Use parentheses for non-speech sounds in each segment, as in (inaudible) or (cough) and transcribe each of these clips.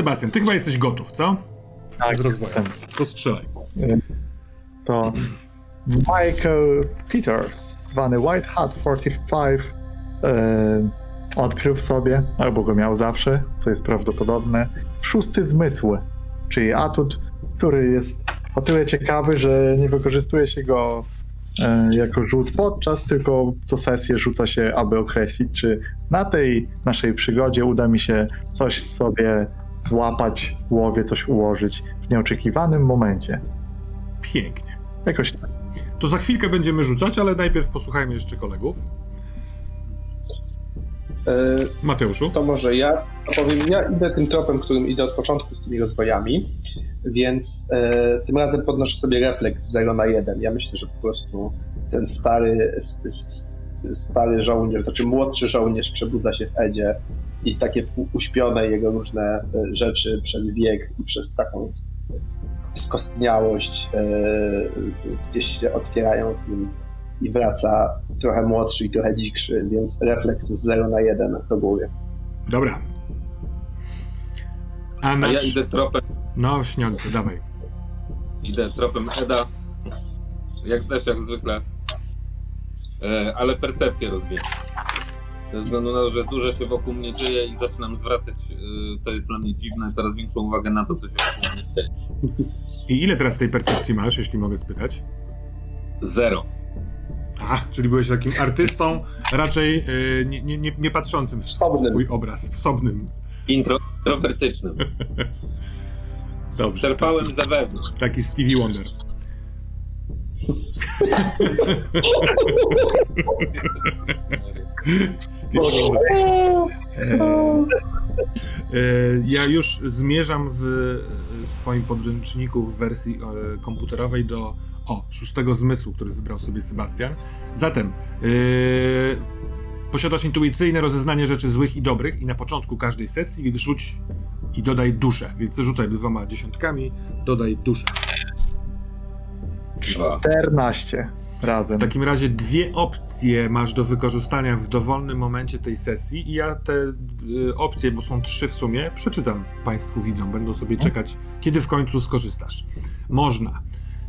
Sebastian, ty chyba jesteś gotów, co? Tak, Z rozwojem. To strzelaj. To Michael Peters, zwany White Hat 45, e, odkrył w sobie, albo go miał zawsze, co jest prawdopodobne, szósty zmysł, czyli atut, który jest o tyle ciekawy, że nie wykorzystuje się go jako rzut podczas, tylko co sesję rzuca się, aby określić, czy na tej naszej przygodzie uda mi się coś sobie złapać w głowie, coś ułożyć w nieoczekiwanym momencie. Pięknie. Jakoś tak. To za chwilkę będziemy rzucać, ale najpierw posłuchajmy jeszcze kolegów. E, Mateuszu. To może ja powiem, ja idę tym tropem, którym idę od początku z tymi rozwojami, więc e, tym razem podnoszę sobie refleks 0 na 1. Ja myślę, że po prostu ten stary, stary żołnierz, znaczy młodszy żołnierz przebudza się w Edzie i takie uśpione jego różne e, rzeczy przez wiek i przez taką skostniałość e, gdzieś się otwierają w nim i wraca trochę młodszy i trochę dzikszy, więc refleks z 0 na 1 do góry. Dobra. A A ja idę tropem, No, śniący, dawaj. idę tropem Eda. Jak też jak zwykle. E, ale percepcję rozwijam. Ze względu na to, że dużo się wokół mnie dzieje i zaczynam zwracać, e, co jest dla mnie dziwne, coraz większą uwagę na to, co się wokół mnie dzieje. I ile teraz tej percepcji masz, jeśli mogę spytać? Zero. A, czyli byłeś takim artystą, raczej y, nie, nie, nie, nie patrzącym w Wsobnym. swój obraz, wsobnym. Intro, introwertycznym. Dobrze. Czerpałem taki, za wewnątrz. taki Stevie Wonder. Stevie Wonder. E, e, ja już zmierzam w swoim podręczniku w wersji e, komputerowej do o, szóstego zmysłu, który wybrał sobie Sebastian. Zatem e, posiadasz intuicyjne rozeznanie rzeczy złych i dobrych i na początku każdej sesji rzuć i dodaj duszę. Więc rzucaj dwoma dziesiątkami, dodaj duszę. Dwa. 14 razem. W takim razie dwie opcje masz do wykorzystania w dowolnym momencie tej sesji i ja te y, opcje, bo są trzy w sumie, przeczytam Państwu widzą, będą sobie czekać, kiedy w końcu skorzystasz. Można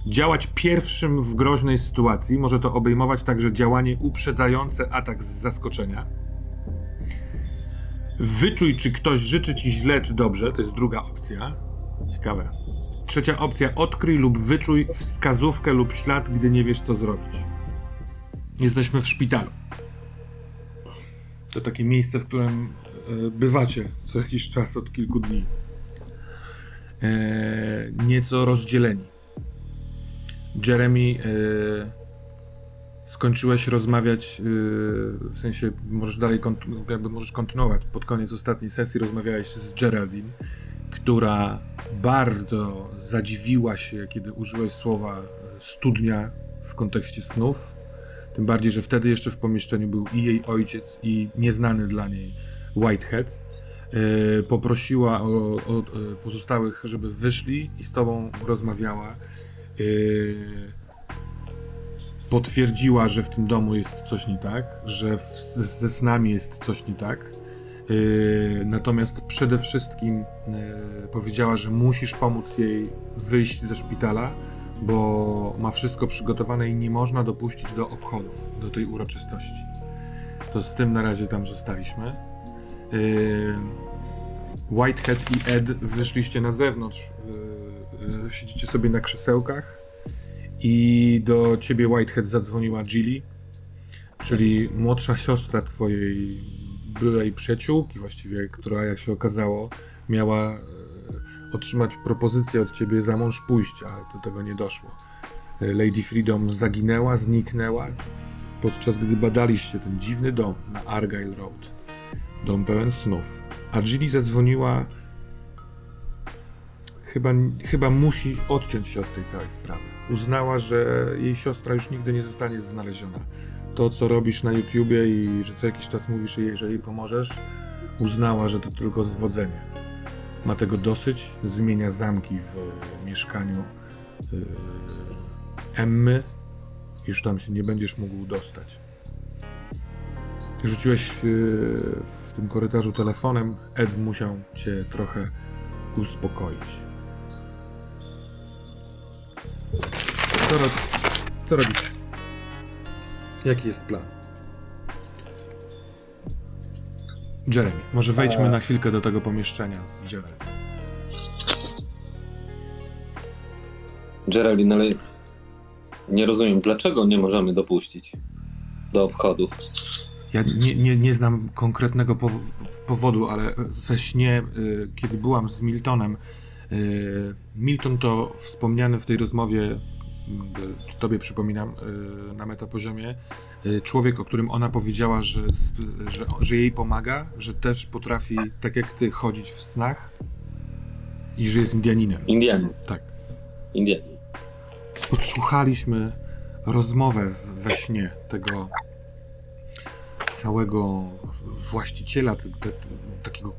działać pierwszym w groźnej sytuacji, może to obejmować także działanie uprzedzające atak z zaskoczenia. Wyczuj, czy ktoś życzy ci źle, czy dobrze, to jest druga opcja. Ciekawe. Trzecia opcja, odkryj lub wyczuj wskazówkę lub ślad, gdy nie wiesz, co zrobić. Jesteśmy w szpitalu. To takie miejsce, w którym e, bywacie co jakiś czas od kilku dni. E, nieco rozdzieleni. Jeremy, e, skończyłeś rozmawiać, e, w sensie możesz dalej, jakby możesz kontynuować. Pod koniec ostatniej sesji rozmawiałeś z Geraldine, która bardzo zadziwiła się, kiedy użyłeś słowa e, studnia w kontekście snów. Tym bardziej, że wtedy jeszcze w pomieszczeniu był i jej ojciec, i nieznany dla niej Whitehead. E, poprosiła o, o e, pozostałych, żeby wyszli i z tobą rozmawiała. Potwierdziła, że w tym domu jest coś nie tak, że w, ze snami jest coś nie tak. Yy, natomiast przede wszystkim yy, powiedziała, że musisz pomóc jej wyjść ze szpitala, bo ma wszystko przygotowane i nie można dopuścić do obchodów, do tej uroczystości. To z tym na razie tam zostaliśmy. Yy, Whitehead i Ed wyszliście na zewnątrz. Siedzicie sobie na krzesełkach i do ciebie Whitehead zadzwoniła Jilly, czyli młodsza siostra twojej byłej przyjaciółki właściwie, która jak się okazało miała e, otrzymać propozycję od ciebie za mąż pójścia, ale do tego nie doszło. E, Lady Freedom zaginęła, zniknęła, podczas gdy badaliście ten dziwny dom na Argyle Road. Dom pełen snów. A Ginny zadzwoniła chyba, chyba musi odciąć się od tej całej sprawy. Uznała, że jej siostra już nigdy nie zostanie znaleziona to, co robisz na YouTubie i że co jakiś czas mówisz jej, że jej pomożesz, uznała, że to tylko zwodzenie. Ma tego dosyć, zmienia zamki w mieszkaniu yy, Emmy. Już tam się nie będziesz mógł dostać. Rzuciłeś yy, w tym korytarzu telefonem. Ed musiał cię trochę uspokoić. Co, ro... Co? Jaki jest plan? Jeremy, może wejdźmy na chwilkę do tego pomieszczenia z Jeremy. Geraldine, ale nie rozumiem, dlaczego nie możemy dopuścić do obchodów. Ja nie, nie, nie znam konkretnego pow- powodu, ale we śnie, y, kiedy byłam z Miltonem, y, Milton to wspomniany w tej rozmowie, tobie przypominam, y, na metapoziomie, y, człowiek, o którym ona powiedziała, że, że, że jej pomaga, że też potrafi, tak jak ty, chodzić w snach i że jest Indianinem. Indianin, Tak. Indianin. Podsłuchaliśmy rozmowę we śnie tego całego właściciela, te, te, takiego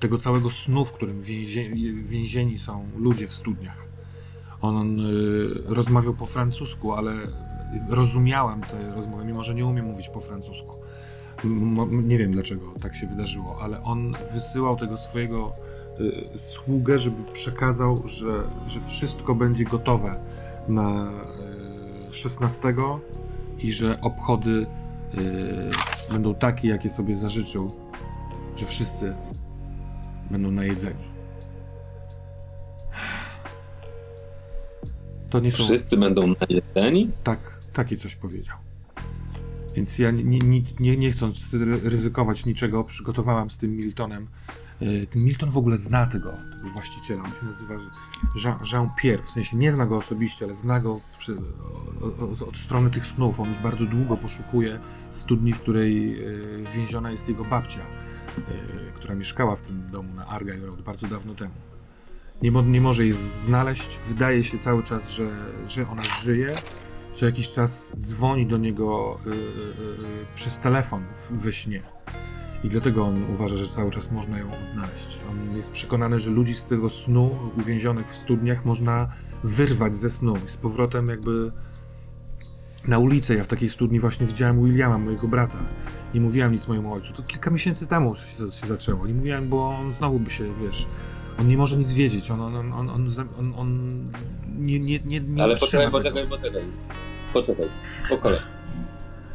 tego całego snu, w którym więzie, więzieni są ludzie w studniach. On y, rozmawiał po francusku, ale rozumiałam tę rozmowę, mimo że nie umiem mówić po francusku. Nie wiem dlaczego tak się wydarzyło, ale on wysyłał tego swojego y, sługę, żeby przekazał, że, że wszystko będzie gotowe na y, 16 i że obchody y, będą takie, jakie sobie zażyczył, że wszyscy będą najedzeni. To nie są. Wszyscy będą najedzeni? Tak, takie coś powiedział. Więc ja nie, nie, nie, nie chcąc ry- ryzykować niczego, przygotowałam z tym Miltonem. E, Ten Milton w ogóle zna tego, tego właściciela. On się nazywa Jean, Jean-Pierre. W sensie nie zna go osobiście, ale zna go przy, od, od, od strony tych snów. On już bardzo długo poszukuje studni, w której e, więziona jest jego babcia, e, która mieszkała w tym domu na Argyle Road bardzo dawno temu. Nie, mo, nie może jej znaleźć. Wydaje się cały czas, że, że ona żyje. Co jakiś czas dzwoni do niego y, y, y, przez telefon we śnie. I dlatego on uważa, że cały czas można ją odnaleźć. On jest przekonany, że ludzi z tego snu, uwięzionych w studniach, można wyrwać ze snu z powrotem jakby na ulicę. Ja w takiej studni właśnie widziałem Williama, mojego brata. Nie mówiłem nic mojemu ojcu. To kilka miesięcy temu się, się zaczęło. Nie mówiłem, bo on znowu by się, wiesz, on nie może nic wiedzieć. On, on, on, on, on, on, nie, nie, nie, nie Ale poczekaj, tego. poczekaj, poczekaj. Poczekaj, po kolei.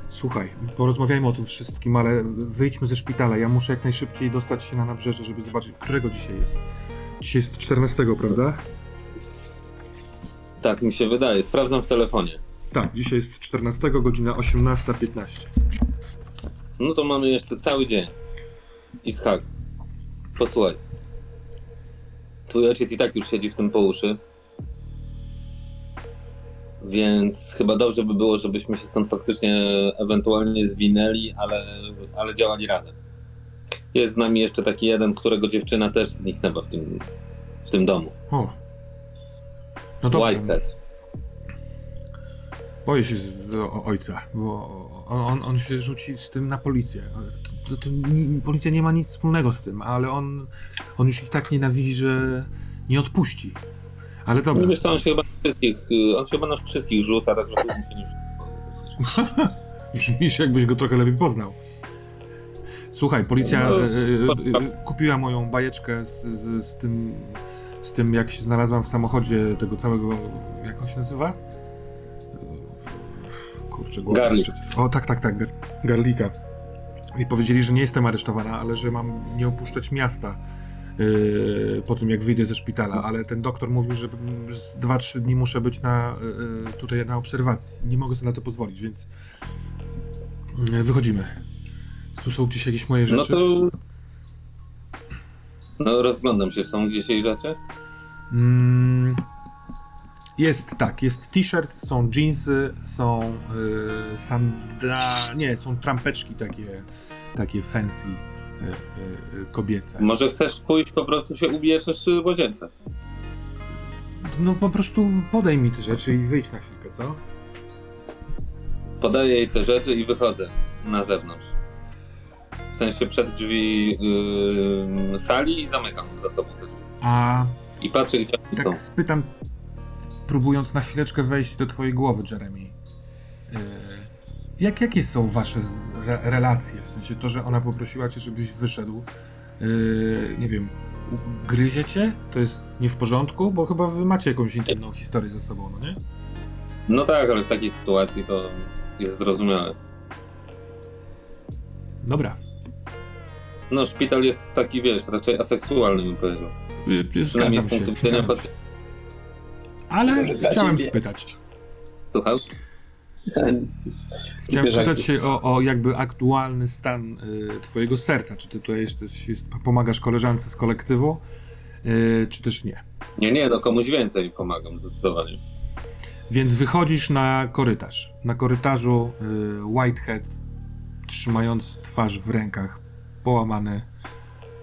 Słuchaj, porozmawiajmy o tym wszystkim, ale wyjdźmy ze szpitala. Ja muszę jak najszybciej dostać się na nabrzeże, żeby zobaczyć, którego dzisiaj jest. Dzisiaj jest 14, prawda? Tak mi się wydaje, sprawdzam w telefonie. Tak, dzisiaj jest 14, godzina 18.15. No to mamy jeszcze cały dzień. Ishak, posłuchaj. Twój ojciec i tak już siedzi w tym po uszy. Więc chyba dobrze by było, żebyśmy się stąd faktycznie ewentualnie zwinęli, ale, ale działali razem. Jest z nami jeszcze taki jeden, którego dziewczyna też zniknęła w tym, w tym domu. O. No dobra, Whitehead. boję się z, o, ojca, bo on, on, on się rzuci z tym na policję. To, to, to, ni- policja nie ma nic wspólnego z tym, ale on, on już ich tak nienawidzi, że nie odpuści. Ale dobra. No wiesz co, on się chyba na wszystkich, y, on się chyba na wszystkich rzuca, także tu się nie (laughs) jakbyś go trochę lepiej poznał. Słuchaj, policja No, e, e, e, kupiła moją bajeczkę z, z, z tym, z tym, jak się znalazłam w samochodzie tego całego, jak on się nazywa? Kurczę, głowa Garlic. O, tak, tak, tak, gar, Garlika. I powiedzieli, że nie jestem aresztowana, ale że mam nie opuszczać miasta e, po tym, jak wyjdę ze szpitala, ale ten doktor mówił, że z 2-3 dni muszę być na, e, tutaj na obserwacji. Nie mogę sobie na to pozwolić, więc e, wychodzimy. Tu są gdzieś jakieś moje No rzeczy. to... No rozglądam się, są gdzieś jej rzeczy? Mm, jest tak, jest t-shirt, są jeansy, są y, sandra... nie, są trampeczki takie, takie fancy y, y, y, kobiece. Może chcesz pójść po prostu się ubierzesz w łazience? No po prostu podaj mi te rzeczy i wyjdź na chwilkę, co? Podaję jej te rzeczy i wychodzę na zewnątrz. W sensie przed drzwi yy, sali i zamykam za sobą te drzwi. A I patrzę, gdzie oni są. tak spytam, próbując na chwileczkę wejść do twojej głowy, Jeremy. Y, jak, jakie są wasze re, relacje? W sensie to, że ona poprosiła cię, żebyś wyszedł, y, nie wiem, u- gryzie cię? To jest nie w porządku? Bo chyba wy macie jakąś intymną historię ze sobą, no nie? No tak, ale w takiej sytuacji to jest zrozumiałe. Dobra. No, szpital jest taki, wiesz, raczej aseksualny, bym powiedział. Y, y, Przynajmniej Zgadzam z punktu widzenia pacjenta. Ale chciałem spytać. Słucham? Chciałem spytać się o, o jakby aktualny stan y, twojego serca. Czy ty tutaj jesteś, jest, pomagasz koleżance z kolektywu, y, czy też nie? Nie, nie, no komuś więcej pomagam, zdecydowanie. Więc wychodzisz na korytarz. Na korytarzu y, Whitehead, trzymając twarz w rękach, połamany.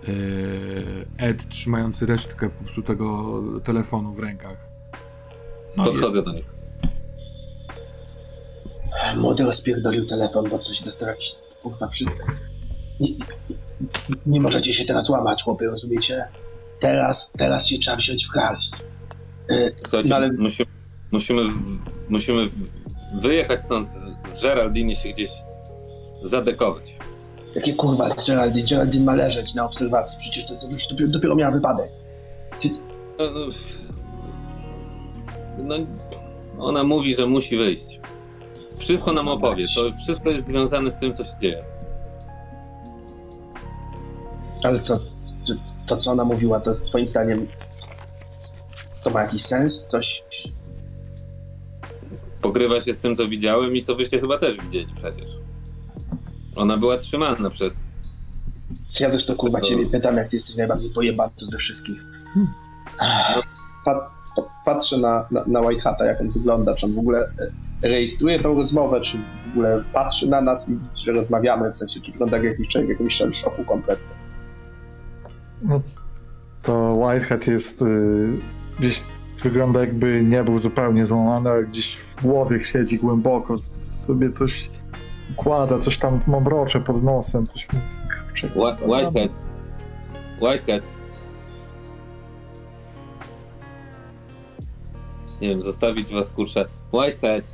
Y, Ed trzymający resztkę popsutego telefonu w rękach. No Podchodzę do nich. Młody rozpierdolił telefon, bo coś dostał jakiś kurwa wszystko. Nie, nie możecie się teraz łamać, chłopy, rozumiecie? Teraz, teraz się trzeba wziąć w garść. Y, Słuchajcie, No ale- musimy, musimy, musimy wyjechać stąd z, z Geraldine i się gdzieś zadekować. Jakie kurwa z Geraldine? Geraldine ma leżeć na obserwacji, przecież to, to już dopiero, dopiero miała wypadek. No, no, no, ona mówi, że musi wyjść. Wszystko nam opowie. To wszystko jest związane z tym, co się dzieje. Ale to, to, to co ona mówiła, to jest twoim zdaniem to ma jakiś sens? Coś... Pokrywa się z tym, co widziałem i co wyście chyba też widzieli przecież. Ona była trzymana przez. Ja też to kurwa ciebie pytam, jak ty jesteś najbardziej pojebany ze wszystkich. Pa, pa, patrzę na, na, na White Hata, jak on wygląda, czy on w ogóle e, rejestruje tą rozmowę, czy w ogóle patrzy na nas i że rozmawiamy, w sensie, czy wygląda jak jakiś człowiek w jakimś shocku kompletnie. No, to Whitehead jest y, gdzieś wygląda jakby nie był zupełnie złamany, ale gdzieś w głowie siedzi głęboko, sobie coś układa, coś tam mamrocze pod nosem, coś mówi. Whitehead. Whitehead. Nie wiem, zostawić was kurczę. Whitehead,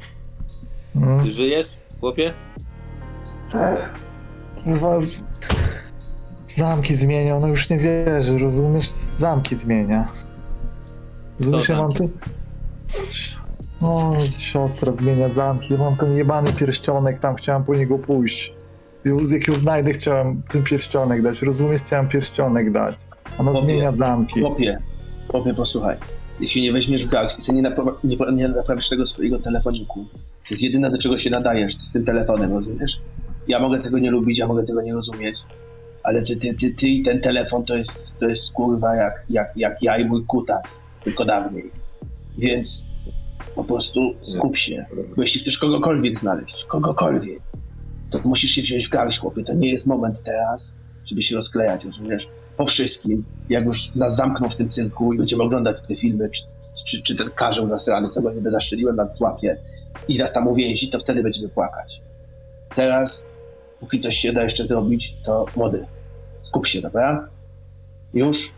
Mm. ty żyjesz, chłopie? Kurwa, zamki zmienia, ona już nie wierzy, rozumiesz? Zamki zmienia. Rozumiesz, ja mam tu... O, siostra zmienia zamki, ja mam ten jebany pierścionek, tam chciałem po niego pójść. I Jak ją znajdę, chciałem ten pierścionek dać, rozumiesz? Chciałem pierścionek dać. Ona Chłopie, zmienia zamki. Chłopie, chłopie, posłuchaj. Jeśli nie weźmiesz w jeśli nie, naprawa, nie, nie naprawisz tego swojego telefoniku, to jest jedyne, do czego się nadajesz, z tym telefonem, rozumiesz? Ja mogę tego nie lubić, ja mogę tego nie rozumieć, ale ty, ty, ty, ty i ten telefon to jest, to jest kurwa jak, jak, jak ja i mój kutas, tylko dawniej. Więc po prostu skup się. Bo jeśli chcesz kogokolwiek znaleźć, kogokolwiek, to musisz się wziąć w garść, chłopie. To nie jest moment teraz, żeby się rozklejać, rozumiesz? Po wszystkim, jak już nas zamkną w tym cyrku i będziemy oglądać te filmy, czy, czy, czy ten karzeł zasrany, co go niby zaszczeliłem na złapie i nas tam uwięzi, to wtedy będziemy płakać. Teraz, póki coś się da jeszcze zrobić, to młody, skup się, dobra? Już?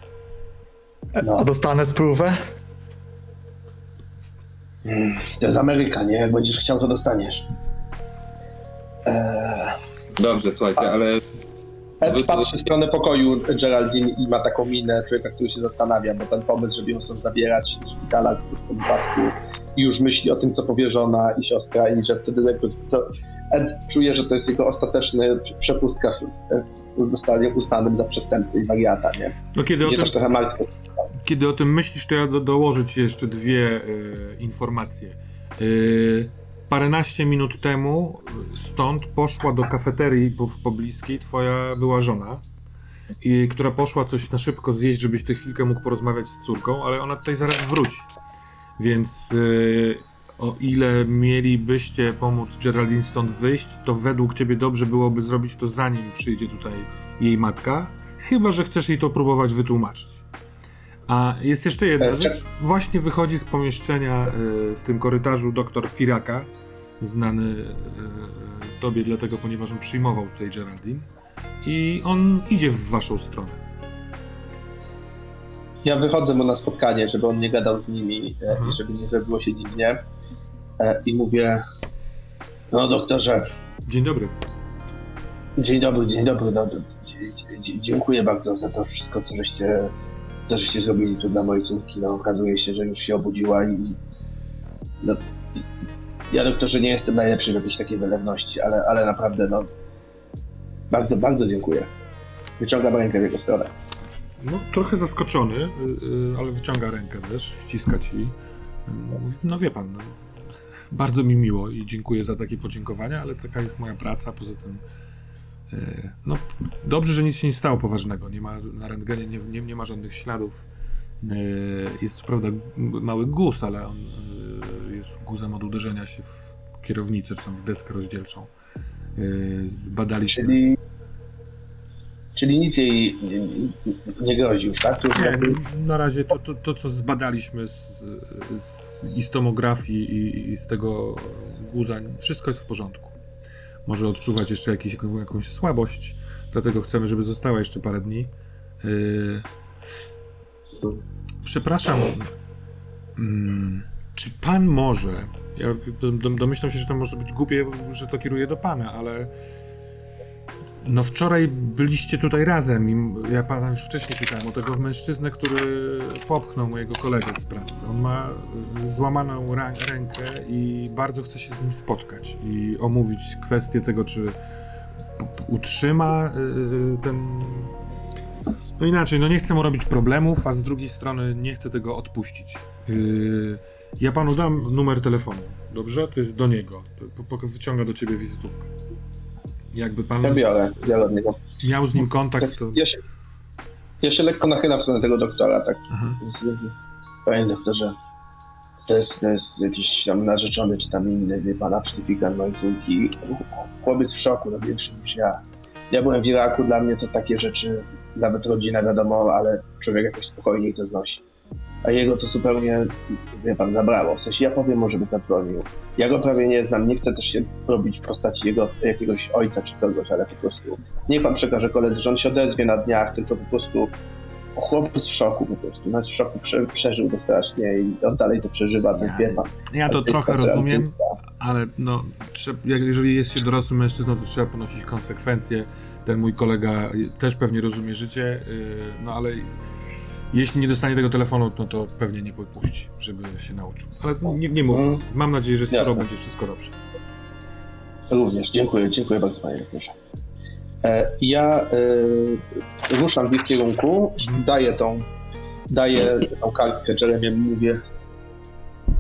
No. A dostanę sprówę? Mm, To jest Ameryka, nie? Jak będziesz chciał, to dostaniesz. Eee, Dobrze, słuchajcie, ale Ed patrzy w stronę pokoju Geraldine i ma taką minę człowieka, który się zastanawia, bo ten pomysł, żeby ją stąd zabierać do szpitala już po wypadku i już myśli o tym, co powie żona i siostra i że wtedy jakby to Ed czuje, że to jest jego ostateczny przepust w zostanie uznanym za przestępcę i wariata, nie? no kiedy o tym, trochę. Kiedy o tym myślisz, to ja do, dołożę ci jeszcze dwie e, informacje. E, paręnaście minut temu e, stąd poszła do kafeterii w pobliskiej twoja była żona, i, która poszła coś na szybko zjeść, żebyś ty chwilkę mógł porozmawiać z córką, ale ona tutaj zaraz wróci. Więc e, o ile mielibyście pomóc Geraldine stąd wyjść, to według ciebie dobrze byłoby zrobić to zanim przyjdzie tutaj jej matka, chyba że chcesz jej to próbować wytłumaczyć. A jest jeszcze jedna E, rzecz. Właśnie wychodzi z pomieszczenia e, w tym korytarzu doktor Firaka, znany e, tobie dlatego, ponieważ on przyjmował tutaj Geraldine. I on idzie w waszą stronę. Ja wychodzę mu na spotkanie, żeby on nie gadał z nimi e, Mhm. i żeby nie zrobiło się dziwnie i mówię no doktorze, Dzień dobry. Dzień dobry, dzień dobry. Dzie- dziękuję bardzo za to wszystko, co żeście co żeście zrobili tu dla mojej córki. No, okazuje się, że już się obudziła i... No, ja doktorze nie jestem najlepszy w jakiejś takiej wylewności, ale, ale naprawdę no... Bardzo, bardzo dziękuję. Wyciągam rękę w jego stronę. No, trochę zaskoczony, y, y, ale wyciąga rękę też, ściska ci. No wie pan, no, bardzo mi miło i dziękuję za takie podziękowania, ale taka jest moja praca, poza tym no, dobrze, że nic się nie stało poważnego, nie ma, na rentgenie nie, nie, nie ma żadnych śladów. Y, Jest co prawda mały guz, ale on y, jest guzem od uderzenia się w kierownicę, czy tam w deskę rozdzielczą. Zbadaliśmy... Czyli... Czyli nic jej nie, nie, grozi już, tak? Już Nie, na razie to, to, to co zbadaliśmy z, z, i z tomografii i, i z tego guza, wszystko jest w porządku. Może odczuwać jeszcze jakiś, jakąś słabość, dlatego chcemy, żeby została jeszcze parę dni. Yy... Przepraszam, mm, czy pan może, ja dom- dom- domyślam się, że to może być głupie, że to kieruje do pana, ale no wczoraj byliście tutaj razem i ja pana już wcześniej pytałem o tego mężczyznę, który popchnął mojego kolegę z pracy. On ma y, złamaną rękę i bardzo chce się z nim spotkać i omówić kwestię tego, czy utrzyma y, y, ten... No inaczej, no nie chcę mu robić problemów, a z drugiej strony nie chcę tego odpuścić. Ja panu dam numer telefonu, dobrze? To jest do niego. Wyciąga do ciebie wizytówkę. Jakby pan Ja biorę, biorę od niego. miał z nim kontakt, to... Ja się, ja się lekko nachylam w stronę tego doktora, tak. Panie doktorze, to jest, to jest jakiś tam narzeczony czy tam inny, wie pana, psychikant mojej córki. Chłopiec w szoku, no większy niż ja. Ja byłem w Iraku, dla mnie to takie rzeczy, nawet rodzina wiadomo, ale człowiek jakoś spokojniej to znosi. A jego to zupełnie, wie pan, zabrało. W sensie ja powiem mu, żeby zadzwonił. Ja go prawie nie znam, nie chcę też się robić w postaci jego jakiegoś ojca czy kogoś, ale po prostu niech pan przekaże koledze, że on się odezwie na dniach, tylko po prostu chłopiec w szoku po prostu. Nas w szoku prze, przeżył to strasznie i on dalej to przeżywa, więc wie pan. Ja to trochę rozumiem, artysta. ale no, jeżeli jest się dorosłym mężczyzną, to trzeba ponosić konsekwencje. Ten mój kolega też pewnie rozumie życie, y, no ale jeśli nie dostanie tego telefonu, no to pewnie nie popuści, żeby się nauczył. Ale nie, nie mów. Mhm. Mam nadzieję, że. Sarą będzie wszystko dobrze. Również, dziękuję, dziękuję bardzo panie doktorze. E, Ja e, ruszam w ich kierunku, daję tą, daję tą kartkę Jeremy, mówię,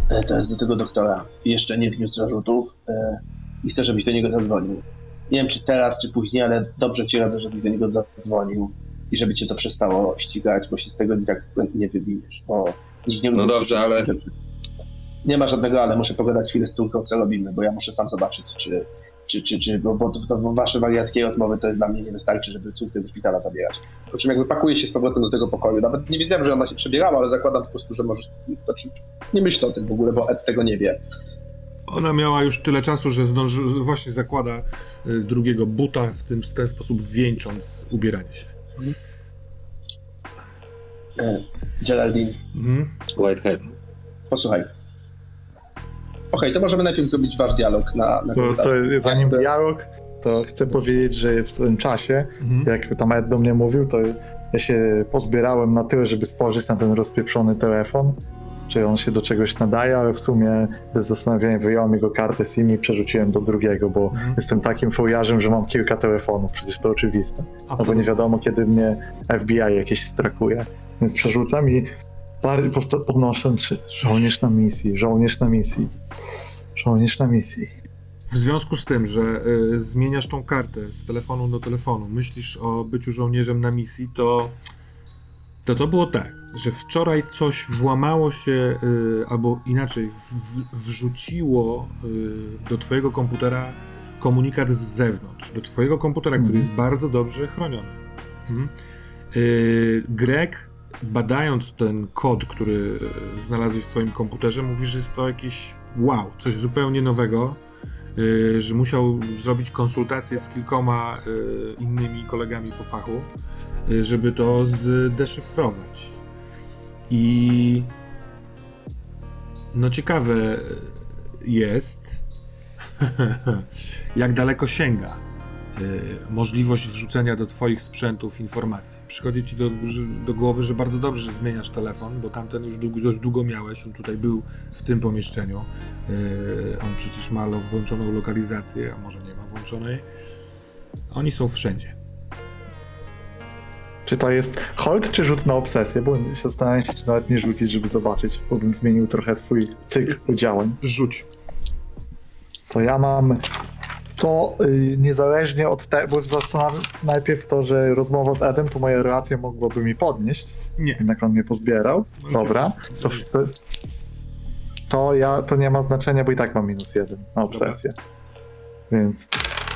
e, to jest do tego doktora, jeszcze nie wniósł zarzutów e, i chcę, żebyś do niego zadzwonił. Nie wiem, czy teraz, czy później, ale dobrze ci radzę, żebyś do niego zadzwonił i żeby cię to przestało ścigać, bo się z tego i tak nie wybijesz, bo nikt nie No dobrze, ale Nie ma żadnego, ale muszę pogadać chwilę z córką, co robimy, bo ja muszę sam zobaczyć, czy, czy, czy, czy bo, bo, bo wasze wariackie rozmowy to jest dla mnie nie wystarczy, żeby córkę do szpitala zabierać. Po czym jakby pakuje się z powrotem do tego pokoju. Nawet nie wiedziałem, że ona się przebierała, ale zakładam po prostu, że może. Znaczy, nie myślę o tym w ogóle, bo Ed tego nie wie. Ona miała już tyle czasu, że zdąży, właśnie zakłada y, drugiego buta, w, tym, w ten sposób wieńcząc ubieranie się. E, Geraldine, Mhm. Whitehead. posłuchaj. Okej, to możemy najpierw zrobić wasz dialog na, na To, to zanim dialog, to chcę powiedzieć, że w tym czasie, Mhm. jak tam Ed do mnie mówił, to ja się pozbierałem na tyle, żeby spojrzeć na ten rozpieprzony telefon, czy on się do czegoś nadaje, ale w sumie bez zastanowienia wyjąłem jego kartę SIM i przerzuciłem do drugiego, bo Mhm. jestem takim fujarzem, że mam kilka telefonów, przecież to oczywiste. No bo nie wiadomo, kiedy mnie FBI jakieś strakuje. Więc przerzucam i bardziej podnosząc się, żołnierz na misji, żołnierz na misji, żołnierz na misji. W związku z tym, że y, zmieniasz tą kartę z telefonu do telefonu, myślisz o byciu żołnierzem na misji, to to, to było tak, że wczoraj coś włamało się, y, albo inaczej, wrzuciło y, do twojego komputera komunikat z zewnątrz, do twojego komputera, który Mhm. jest bardzo dobrze chroniony. Mhm. Y, Greg, badając ten kod, który znalazłeś w swoim komputerze, mówi, że jest to jakieś wow, coś zupełnie nowego, że musiał zrobić konsultacje z kilkoma innymi kolegami po fachu, żeby to zdeszyfrować. I no ciekawe jest, (laughs) jak daleko sięga możliwość wrzucenia do Twoich sprzętów informacji. Przychodzi Ci do, do głowy, że bardzo dobrze że zmieniasz telefon, bo tamten już długo, dość długo miałeś, on tutaj był w tym pomieszczeniu. Y, on przecież ma włączoną lokalizację, a może nie ma włączonej. Oni są wszędzie. Czy to jest hold, czy rzut na obsesję? Bo się zastanawiam się, czy nawet nie rzucić, żeby zobaczyć, bo bym zmienił trochę swój cykl działań. Rzuć. To ja mam to y, niezależnie od tego, bo zastanawiam najpierw to, że rozmowa z Edem, to moje relacje mogłoby mi podnieść, Nie. jednak on mnie pozbierał. Dobra, to, to, to ja, to nie ma znaczenia, bo i tak mam minus jeden na obsesję. Więc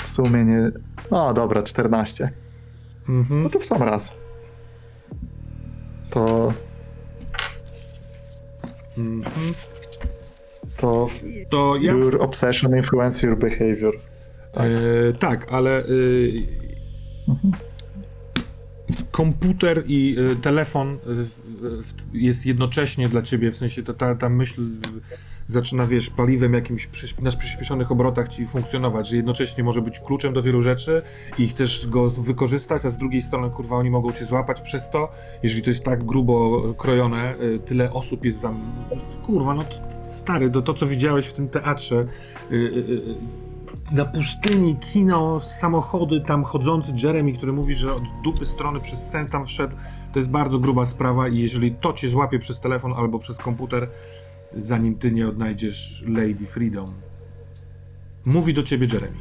w sumie nie... No dobra, 14. Mhm. No to w sam raz. To... Mhm. To To ja. your obsession influence your behavior. E, tak, ale Mhm. komputer i e, telefon w- jest jednocześnie dla ciebie, w sensie ta, ta myśl zaczyna, wiesz, paliwem jakimś na przyspieszonych obrotach ci funkcjonować, że jednocześnie może być kluczem do wielu rzeczy i chcesz go wykorzystać, a z drugiej strony, kurwa, oni mogą cię złapać przez to, jeżeli to jest tak grubo krojone, e, tyle osób jest za... Kurwa, no stary, to, to co widziałeś w tym teatrze, e, e, na pustyni, kino, samochody, tam chodzący Jeremy, który mówi, że od dupy strony przez sen tam wszedł, to jest bardzo gruba sprawa i jeżeli to cię złapie przez telefon albo przez komputer, zanim ty nie odnajdziesz Lady Freedom. Mówi do ciebie Jeremy.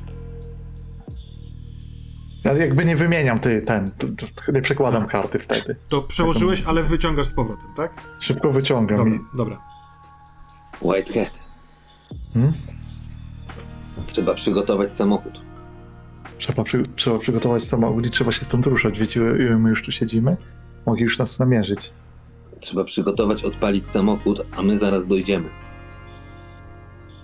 Ja jakby nie wymieniam ty, ten, to, to, nie przekładam karty wtedy. To przełożyłeś, ale wyciągasz z powrotem, tak? Szybko wyciągam Dobra, i... dobra. Whitehead. Hmm? Trzeba przygotować samochód. Trzeba, przy, trzeba przygotować samochód i trzeba się stąd ruszać. Wiecie, my już tu siedzimy? Mogli już nas namierzyć. Trzeba przygotować, odpalić samochód, a my zaraz dojdziemy.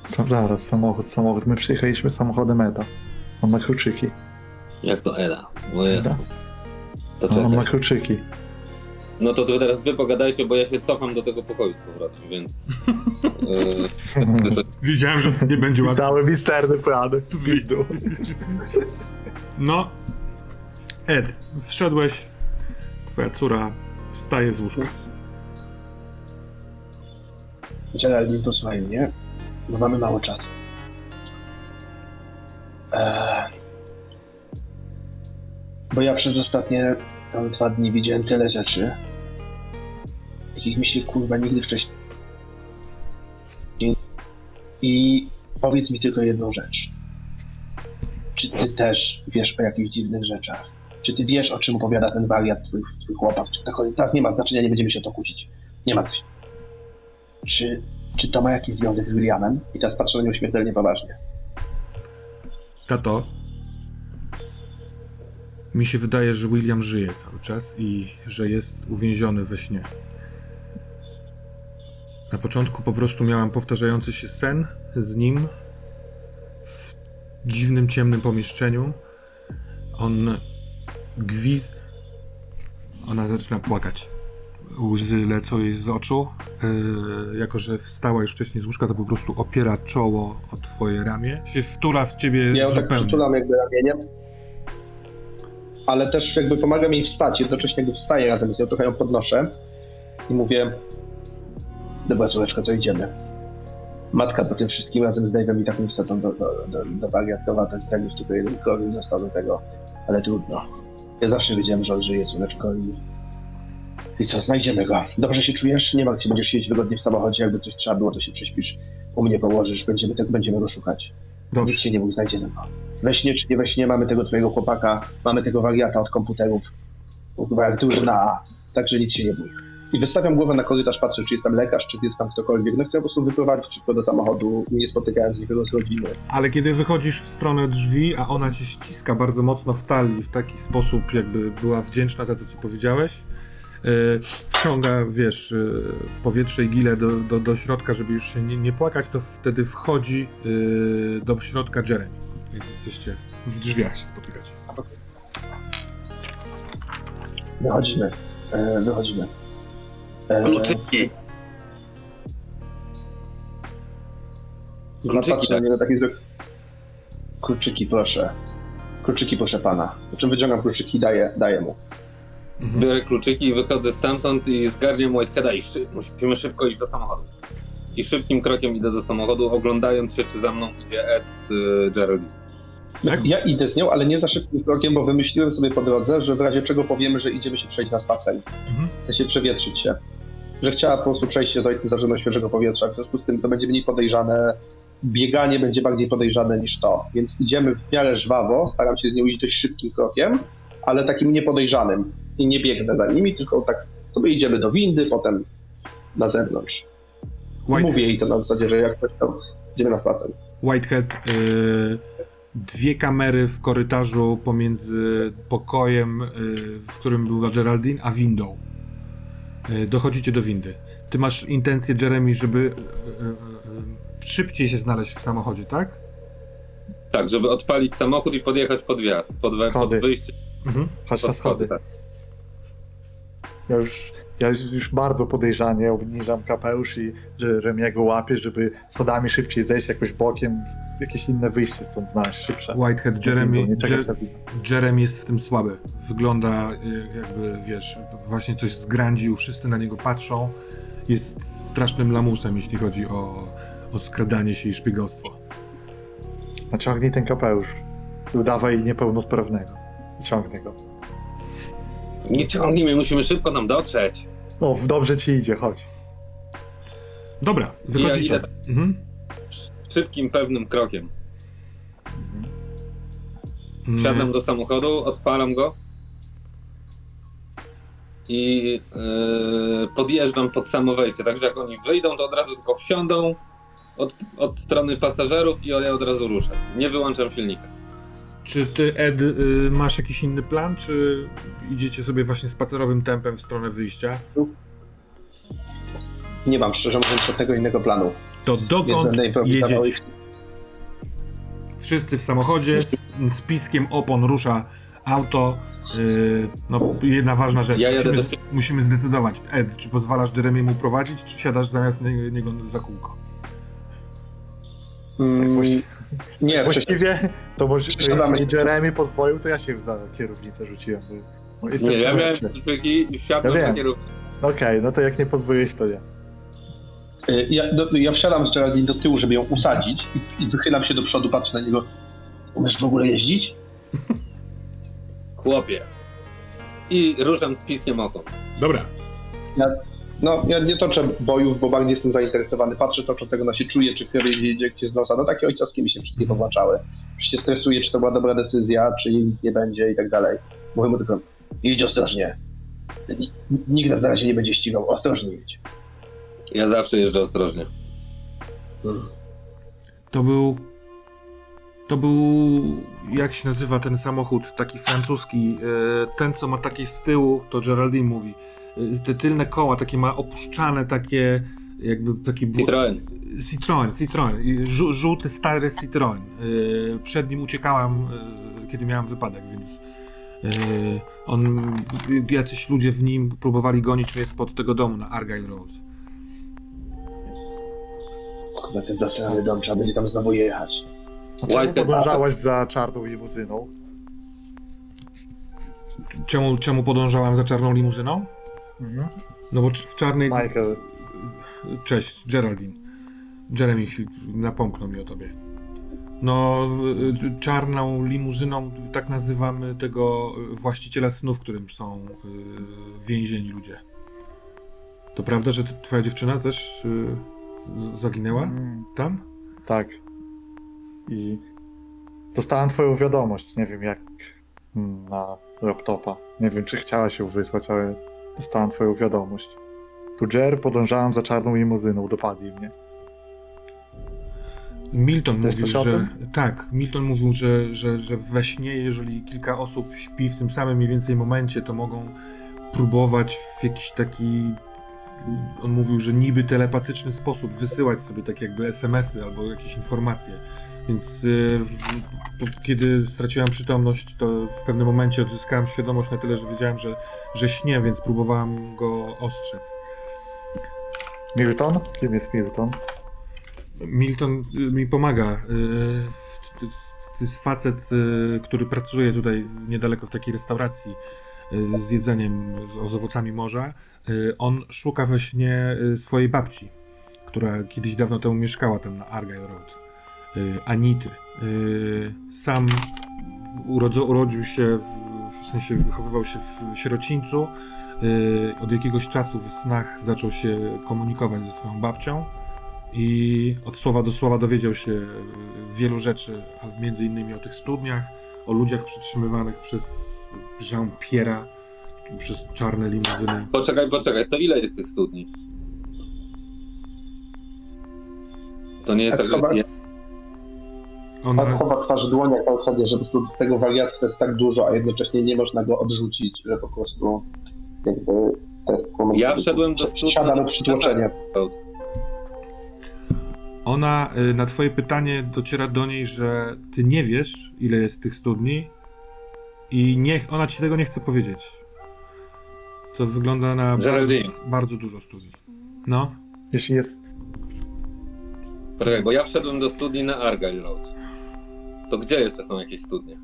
Co, zaraz, samochód, samochód. My przyjechaliśmy samochodem Eda. On ma kluczyki. Jak to Eda? O Jezu. Eda. To On ma kluczyki. No to wy teraz wy pogadajcie, bo ja się cofam do tego pokoju z powrotem, więc... (laughs) Yy, Wiedziałem, że nie będzie łatwo. Dały misterny plany. Pizdu. No, Ed, wszedłeś, twoja córa wstaje z łóżka. Geraldine, posłuchaj mnie, bo mamy mało czasu. Eee, bo ja przez ostatnie tam dwa dni widziałem tyle rzeczy, jakich mi się kurwa nigdy wcześniej. I powiedz mi tylko jedną rzecz. Czy ty też wiesz o jakichś dziwnych rzeczach? Czy ty wiesz, o czym opowiada ten wariat, twój, twój chłopak? Czy tak, teraz nie ma znaczenia, nie będziemy się o to kłócić. Nie ma się. Czy, czy to ma jakiś związek z Williamem? I teraz patrzę na nią śmiertelnie poważnie. Tato, mi się wydaje, że William żyje cały czas i że jest uwięziony we śnie. Na początku po prostu miałam powtarzający się sen z nim w dziwnym, ciemnym pomieszczeniu. On gwiz... Ona zaczyna płakać. Łzy lecą jej z oczu. Yy, jako, że wstała już wcześniej z łóżka, to po prostu opiera czoło o twoje ramię. Się wtura w ciebie Ja tak zupełnie. przytulam jakby ramieniem. Ale też jakby pomagam jej wstać, jednocześnie jakby wstaję razem z nią, trochę ją podnoszę i mówię Dobra córeczko, to idziemy. Matka po tym wszystkim razem z Dave'em i tak nie wsadzą do, do, do, do wariatowa, to jest tak już tylko jeden krowy został do tego, ale trudno. Ja zawsze wiedziałem, że on żyje, córeczko i... I co, znajdziemy go. Dobrze się czujesz? Nie martw się, będziesz siedzieć wygodnie w samochodzie, jakby coś trzeba było, to się prześpisz. U mnie położysz, będziemy, tak, będziemy go szukać. Nic Dobrze. się nie mógł, znajdziemy go. We śnie czy nie we śnie mamy tego twojego chłopaka, mamy tego wariata od komputerów. Chyba jak duży na A, także nic się nie bój. I wystawiam głowę na korytarz, patrzę, czy jest tam lekarz, czy jest tam ktokolwiek. No chcę po prostu wyprowadzić szybko do samochodu, nie spotykając nikogo z rodziny. Ale kiedy wychodzisz w stronę drzwi, a ona cię ściska bardzo mocno w talii w taki sposób, jakby była wdzięczna za to, co powiedziałeś, wciąga, wiesz, yy, powietrze i gilę do, do, do środka, żeby już się nie, nie płakać, to wtedy wchodzi yy, do środka Jeremy. Więc jesteście w drzwiach się spotykać. Wychodzimy, e, wychodzimy. E, Kluczyki! Kluczyki, tak. niego taki. Kluczyki, proszę. Kluczyki, proszę pana. Po czym wyciągam kluczyki i daję, daję mu. Mhm. Biorę kluczyki i wychodzę stamtąd i zgarniam Whiteheada i szy- musimy szybko iść do samochodu. I szybkim krokiem idę do samochodu, oglądając się, czy za mną idzie Ed z y, Geraldine. Tak? Ja idę z nią, ale nie za szybkim krokiem, bo wymyśliłem sobie po drodze, że w razie czego powiemy, że idziemy się przejść na spacer. Mhm. Chce się przewietrzyć się. Że chciała po prostu przejść się z ojcem za żadnego świeżego powietrza. W związku z tym to będzie mniej podejrzane. Bieganie będzie bardziej podejrzane niż to. Więc idziemy w miarę żwawo. Staram się z nią iść dość szybkim krokiem, ale takim niepodejrzanym. I nie biegnę za nimi, tylko tak sobie idziemy do windy, potem na zewnątrz. White, Mówię jej to na zasadzie, że jak ktoś to idziemy na spacer. Whitehead, y, dwie kamery w korytarzu pomiędzy pokojem, y, w którym była Geraldine, a windą. Y, dochodzicie do windy. Ty masz intencję, Jeremy, żeby y, y, y, szybciej się znaleźć w samochodzie, tak? Tak, żeby odpalić samochód i podjechać pod wjazd, pod, we, pod wyjście. Mhm. Chodź na schody. tak. Ja już, ja już, bardzo podejrzanie obniżam kapelusz i że Remiego łapię, żeby schodami szybciej zejść jakoś bokiem, z- jakieś inne wyjście stąd znaleźć szybsze. Whitehead, Jeremy, Nie czekać Je- na windę. Jeremy jest w tym słaby. Wygląda y, jakby, wiesz, właśnie coś zgrandził, wszyscy na niego patrzą. Jest strasznym lamusem, jeśli chodzi o, o skradanie się i szpiegostwo. Naciągnij ten kapelusz. I udawaj niepełnosprawnego. Ciągnę go. Nie ciągnij mnie, musimy szybko nam dotrzeć. No, dobrze ci idzie, chodź. Dobra, wychodzicie. idę- Mhm. Szybkim, pewnym krokiem. Mm, Wsiadam do samochodu, odpalam go i yy, podjeżdżam pod samo wejście. Także jak oni wyjdą, to od razu tylko wsiądą od, od strony pasażerów i ja od razu ruszę. Nie wyłączam silnika. Czy ty, Ed, y, masz jakiś inny plan, czy idziecie sobie właśnie spacerowym tempem w stronę wyjścia? Nie mam szczerze mówiąc żadnego innego planu. To dokąd jedziecie? Wszyscy w samochodzie, z, z piskiem opon rusza auto. Y, no, jedna ważna rzecz. Ja musimy, z, musimy zdecydować. Ed, czy pozwalasz Jeremiemu prowadzić, czy siadasz zamiast nie- niego za kółko? Mm, nie, Właściwie, to może Siadamy. jeśli Jeremy pozwolił, to ja się za kierownicę rzuciłem. Bo, bo jestem Nie, ja miałem kluczyki i wsiadłem Ja na wiem. kierownicę. Okej, no to jak nie pozwoliłeś, to nie. Y, Ja, do, ja wsiadam z Geraldine do tyłu, żeby ją usadzić i, i wychylam się do przodu, patrzę na niego. Umiesz w ogóle jeździć? Chłopie. I ruszam z piskiem oko. Dobra. No, ja nie toczę bojów, bo bardziej jestem zainteresowany. Patrzę cały czas, jak ona się czuje, czy krew jej idzie gdzieś z nosa. No takie ojcowskie mi się wszystkie Mhm. powłączały. Już się stresuję, czy to była dobra decyzja, czy jej nic nie będzie i tak dalej. Mówię mu tylko, jedź ostrożnie. Ni- Nikt nas na razie nie będzie ścigał, ostrożnie jedź. Ja zawsze jeżdżę ostrożnie. To był. To był. Jak się nazywa ten samochód? Taki francuski. e, Ten, co ma takie z tyłu, to Geraldine mówi. E, Te tylne koła, takie ma opuszczane, takie. Jakby takie. bu- Citroen. Citroen, Citroen. Żółty, stary Citroen. E, Przed nim uciekałam, e, kiedy miałam wypadek, więc. On. Jacyś ludzie w nim próbowali gonić mnie spod tego domu na Argyle Road. Kurwa, ten zasrany dom, trzeba będzie tam znowu jechać. A czemu podążałaś za czarną limuzyną? Czemu, czemu podążałam za czarną limuzyną? Mhm. No bo w czarnej. Michael, Cześć, Geraldine. Jeremy napomknął mi o tobie. No, y, czarną limuzyną, tak nazywamy tego właściciela snów, którym są y, więzieni ludzie. To prawda, że twoja dziewczyna też y, zaginęła mm, tam? tak. I dostałem twoją wiadomość, nie wiem jak mm, na laptopa. Nie wiem, czy chciałaś ją wysłać, ale dostałem twoją wiadomość. Tu Jer, podążałem za czarną limuzyną, dopadli mnie. Milton mówił, że. Tak, Milton mówił, że, że, że we śnie, jeżeli kilka osób śpi w tym samym mniej więcej momencie, to mogą próbować w jakiś taki. On mówił, że niby telepatyczny sposób wysyłać sobie tak jakby SMS-y albo jakieś informacje. Więc y, w, kiedy straciłam przytomność, to w pewnym momencie odzyskałem świadomość na tyle, że wiedziałem, że, że śnię, więc próbowałam go ostrzec. Milton? Kim jest Milton? Milton y, mi pomaga. y, to jest, facet, y, który pracuje tutaj niedaleko w takiej restauracji z jedzeniem, z, owocami morza. On szuka we śnie swojej babci, która kiedyś dawno temu mieszkała tam na Argyle Road. Y, Anity. Y, Sam urodzo, urodził się, w, w sensie wychowywał się w sierocińcu. Y, Od jakiegoś czasu w snach zaczął się komunikować ze swoją babcią i od słowa do słowa dowiedział się wielu rzeczy, a między innymi o tych studniach, o ludziach przetrzymywanych przez Jean-Pierre'a, przez czarne limuzyny. Poczekaj, poczekaj, to ile jest tych studni? To nie jest Tak, tak, że jest Pan Ona, chowa twarz w dłoniach na zasadzie, że po prostu tego wariactwa jest tak dużo, a jednocześnie nie można go odrzucić, że po prostu jakby to jest moment, Ja wszedłem do studni- Siadamy przytłoczenie. ona y, na twoje pytanie dociera do niej, że ty nie wiesz, ile jest tych studni i nie, ona ci tego nie chce powiedzieć. To wygląda na bardzo, bardzo dużo studni. No. Jeśli jest Poczekaj, bo ja wszedłem do studni na Argyle Road. To gdzie jeszcze są jakieś studnie?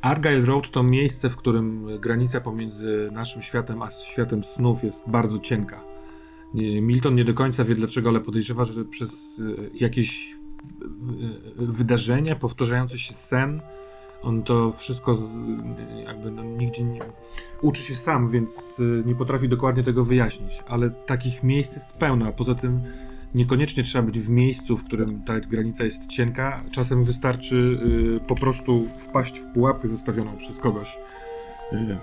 Argyle Road to miejsce, w którym granica pomiędzy naszym światem a światem snów jest bardzo cienka. Milton nie do końca wie dlaczego, ale podejrzewa, że przez y, jakieś y, wydarzenie, powtarzający się sen, on to wszystko z, jakby no, nigdzie nie uczy się sam, więc nie potrafi dokładnie tego wyjaśnić. Ale takich miejsc jest pełno, a poza tym niekoniecznie trzeba być w miejscu, w którym ta granica jest cienka. Czasem wystarczy y, po prostu wpaść w pułapkę zostawioną przez kogoś. Y,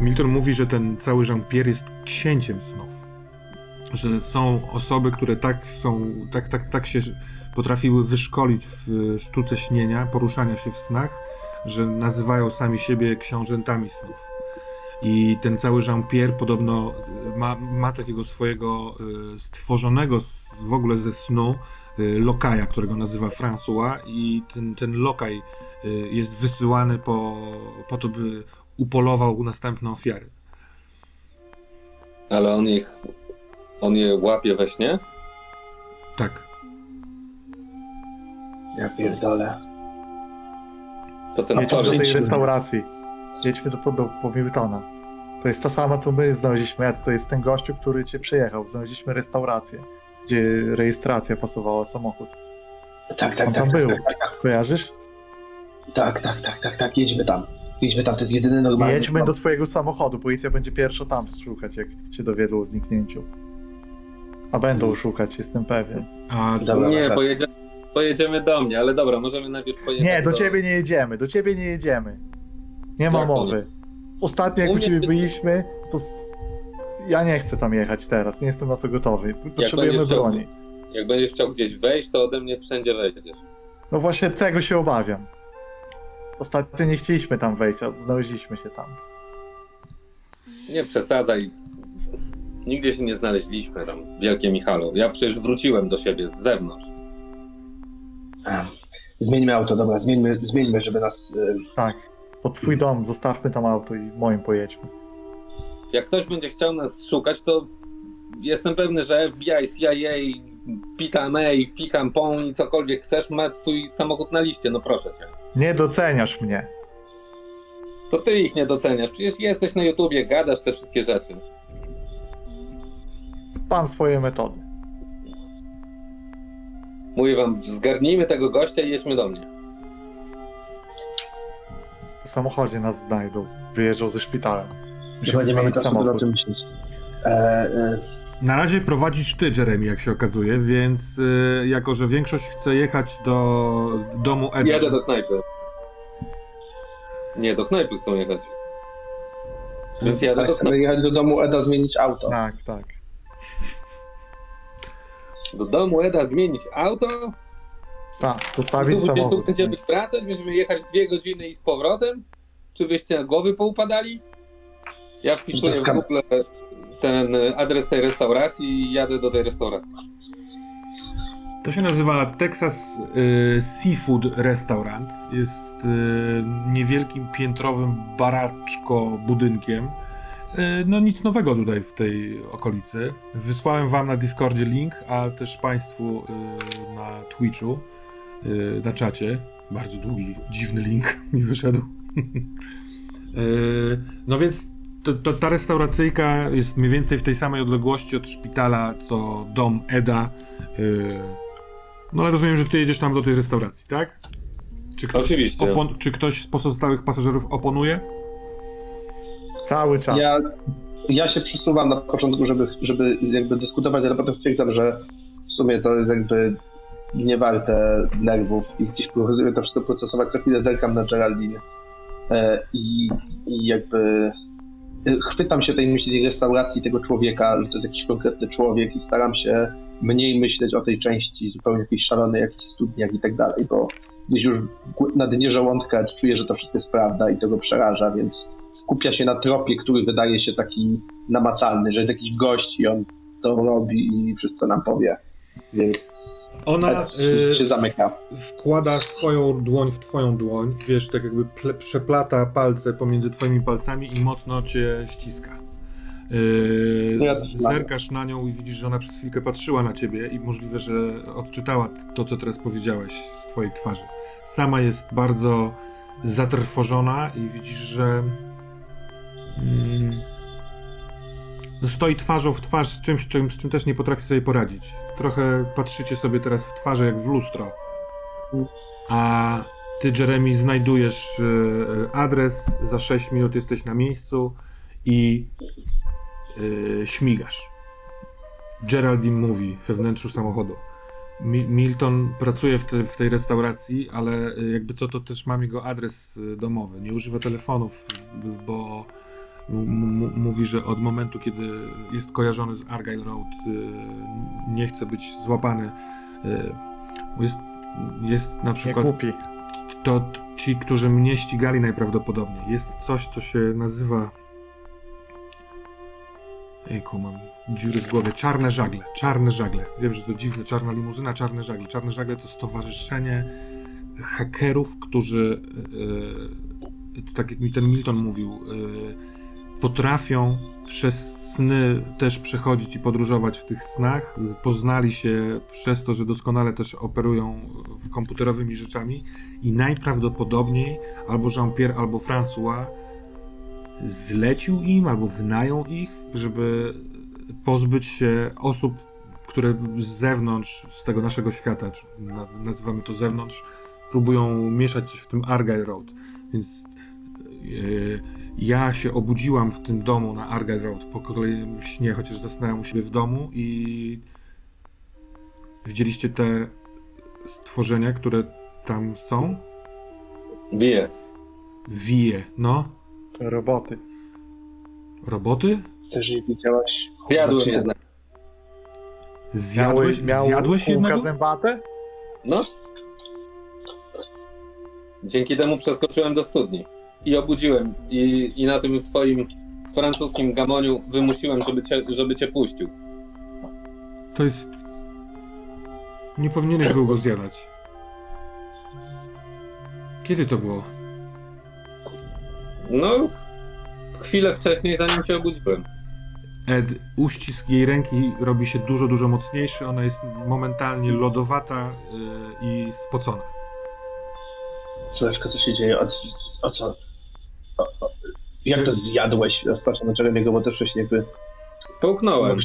Milton mówi, że ten cały Jean-Pierre jest księciem snów. Że są osoby, które tak są, tak, tak, tak się potrafiły wyszkolić w y, sztuce śnienia, poruszania się w snach, że nazywają sami siebie książętami snów. I ten cały Jean-Pierre podobno y, ma, ma takiego swojego y, stworzonego z, w ogóle ze snu y, lokaja, którego nazywa François i ten, ten lokaj jest wysyłany po, po to, by upolował następne ofiary. Ale on ich. On je łapie we śnie? Tak. Ja pierdolę. To ten do Torin. tej restauracji. Jedźmy do, do, po Miltona. To jest ta sama, co my znaleźliśmy. To jest ten gościu, który cię przyjechał. Znaleźliśmy restaurację, gdzie rejestracja pasowała samochód. Tak, tak, On tak, tam tak, był. tak, tak, Kojarzysz? tak, tak, tak, tak, tak, jedźmy tam. Jedźmy tam, to jest jedyny normalny... Jedźmy do twojego samochodu. Policja będzie pierwsza tam szukać, jak się dowiedzą o zniknięciu. A będą szukać, jestem pewien. A Dobra, Nie, pojedziemy, pojedziemy do mnie, ale dobra, możemy najpierw pojechać Nie, do ciebie nie jedziemy, do ciebie nie jedziemy. Nie ma Jak to nie? mowy. Ostatnio jak U ciebie byliśmy, to s- ja nie chcę tam jechać teraz, nie jestem na to gotowy. Potrzebujemy będziesz chciał- broni. Jak będziesz chciał gdzieś wejść, to ode mnie wszędzie wejdziesz. No właśnie tego się obawiam. Ostatnio nie chcieliśmy tam wejść, a znaleźliśmy się tam. Nie przesadzaj. Nigdzie się nie znaleźliśmy tam, wielkie Michalo. Ja przecież wróciłem do siebie z zewnątrz. Zmieńmy auto, dobra, zmieńmy, zmieńmy, żeby nas... y, Tak. Pod twój dom zostawmy tam auto i moim pojedźmy. Jak ktoś będzie chciał nas szukać, to jestem pewny, że FBI, CIA, Pita May, Fikam Pong i cokolwiek chcesz, ma twój samochód na liście, no proszę cię. Nie doceniasz mnie. To ty ich nie doceniasz, przecież jesteś na YouTubie, gadasz te wszystkie rzeczy. Mam swoje metody. Mówię wam, zgarnijmy tego gościa i jedźmy do mnie. W samochodzie nas znajdą. Wyjeżdżą ze szpitalem. Chyba Musimy nie mamy zmienić czasu, by o samochód. tym myśleć. E, e, na razie prowadzisz ty, Jeremy, jak się okazuje, więc y, jako, że większość chce jechać do domu Eda. Jadę do knajpy. Nie, do knajpy chcą jechać. Więc jadę do tak, knajpy. chcemy jechać do domu Eda, zmienić auto. Tak, tak. Do domu Eda zmienić auto? Tak, zostawić Tu, tu samochód. będziemy wracać, będziemy jechać dwie godziny i z powrotem? Czy byście na głowy poupadali? Ja wpisuję w Zaskam- Google ten adres tej restauracji i jadę do tej restauracji. To się nazywa Texas y, Seafood Restaurant. Jest y, niewielkim piętrowym baraczko budynkiem. Y, no nic nowego tutaj w tej okolicy. Wysłałem wam na Discordzie link, a też państwu y, na Twitchu. Yy, na czacie. Bardzo długi, dziwny link (laughs) mi wyszedł. Yy, no więc to, to, ta restauracyjka jest mniej więcej w tej samej odległości od szpitala, co dom Eda. Yy, no ale rozumiem, że ty jedziesz tam do tej restauracji, tak? Czy ktoś, Oczywiście. opon- czy ktoś z pozostałych pasażerów oponuje? Cały czas. Ja, ja się przesuwam na początku, żeby, żeby jakby dyskutować, ale potem stwierdzam, że w sumie to jest jakby nie warte nerwów i gdzieś próbuję to wszystko procesować. Co chwilę zerkam na Geraldine e, i, i jakby e, chwytam się tej myśli restauracji tego człowieka, że to jest jakiś konkretny człowiek i staram się mniej myśleć o tej części zupełnie jakiejś szalonej, jakichś studniach i tak dalej, bo gdzieś już na dnie żołądka czuję, że to wszystko jest prawda i to go przeraża, więc skupia się na tropie, który wydaje się taki namacalny, że jest jakiś gość i on to robi i wszystko nam powie. Więc Ona tak się zamyka. wkłada swoją dłoń w twoją dłoń, wiesz, tak jakby przeplata palce pomiędzy twoimi palcami i mocno cię ściska. Yy, Ja zerkasz na nią i widzisz, że ona przez chwilkę patrzyła na ciebie i możliwe, że odczytała to, co teraz powiedziałeś z twojej twarzy. Sama jest bardzo zatrwożona i widzisz, że mm, stoi twarzą w twarz z czymś, czym, z czym też nie potrafi sobie poradzić. Trochę patrzycie sobie teraz w twarze jak w lustro. A ty, Jeremy, znajdujesz e, adres, za 6 minut jesteś na miejscu i e, śmigasz. Geraldine mówi we wnętrzu samochodu. Mi- Milton pracuje w, te, w tej restauracji, ale e, jakby co to też mam jego adres e, domowy. Nie używa telefonów, bo mówi, że od momentu, kiedy jest kojarzony z Argyle Road, e, nie chce być złapany. e, Jest, jest na Nie przykład to ci, którzy mnie ścigali najprawdopodobniej. Jest coś, co się nazywa. Ejku, mam dziury w głowie. Czarne żagle. Czarne żagle. Wiem, że to dziwne. Czarna limuzyna, czarne żagle. Czarne żagle to stowarzyszenie hakerów, którzy, e, tak jak mi ten Milton mówił, potrafią przez sny też przechodzić i podróżować w tych snach. Poznali się przez to, że doskonale też operują komputerowymi rzeczami i najprawdopodobniej albo Jean-Pierre, albo François zlecił im, albo wynają ich, żeby pozbyć się osób, które z zewnątrz, z tego naszego świata, nazywamy to zewnątrz, próbują mieszać w tym Argyle Road. Więc yy, ja się obudziłam w tym domu na Argyle Road po kolejnym śnie, chociaż zasnęłam u siebie w domu i widzieliście te stworzenia, które tam są? Bije. Wije, no. Roboty. Roboty? Też nie widziałaś. Zjadłem jednak. Zjadłeś, miał zjadłeś jednego? zębate? No. Dzięki temu przeskoczyłem do studni. I obudziłem. I, i na tym twoim francuskim gamoniu wymusiłem, żeby cię, żeby cię puścił. To jest... Nie powinieneś był go zjadać. Kiedy to było? No, chwilę wcześniej, zanim cię obudziłem. Ed, uścisk jej ręki robi się dużo, dużo mocniejszy. Ona jest momentalnie lodowata yy, i spocona. Słeczko, co się dzieje? O, o co? Jak to zjadłeś? Rozpatrzę na Jeremiego, bo też wcześniej jakby... Połknąłem.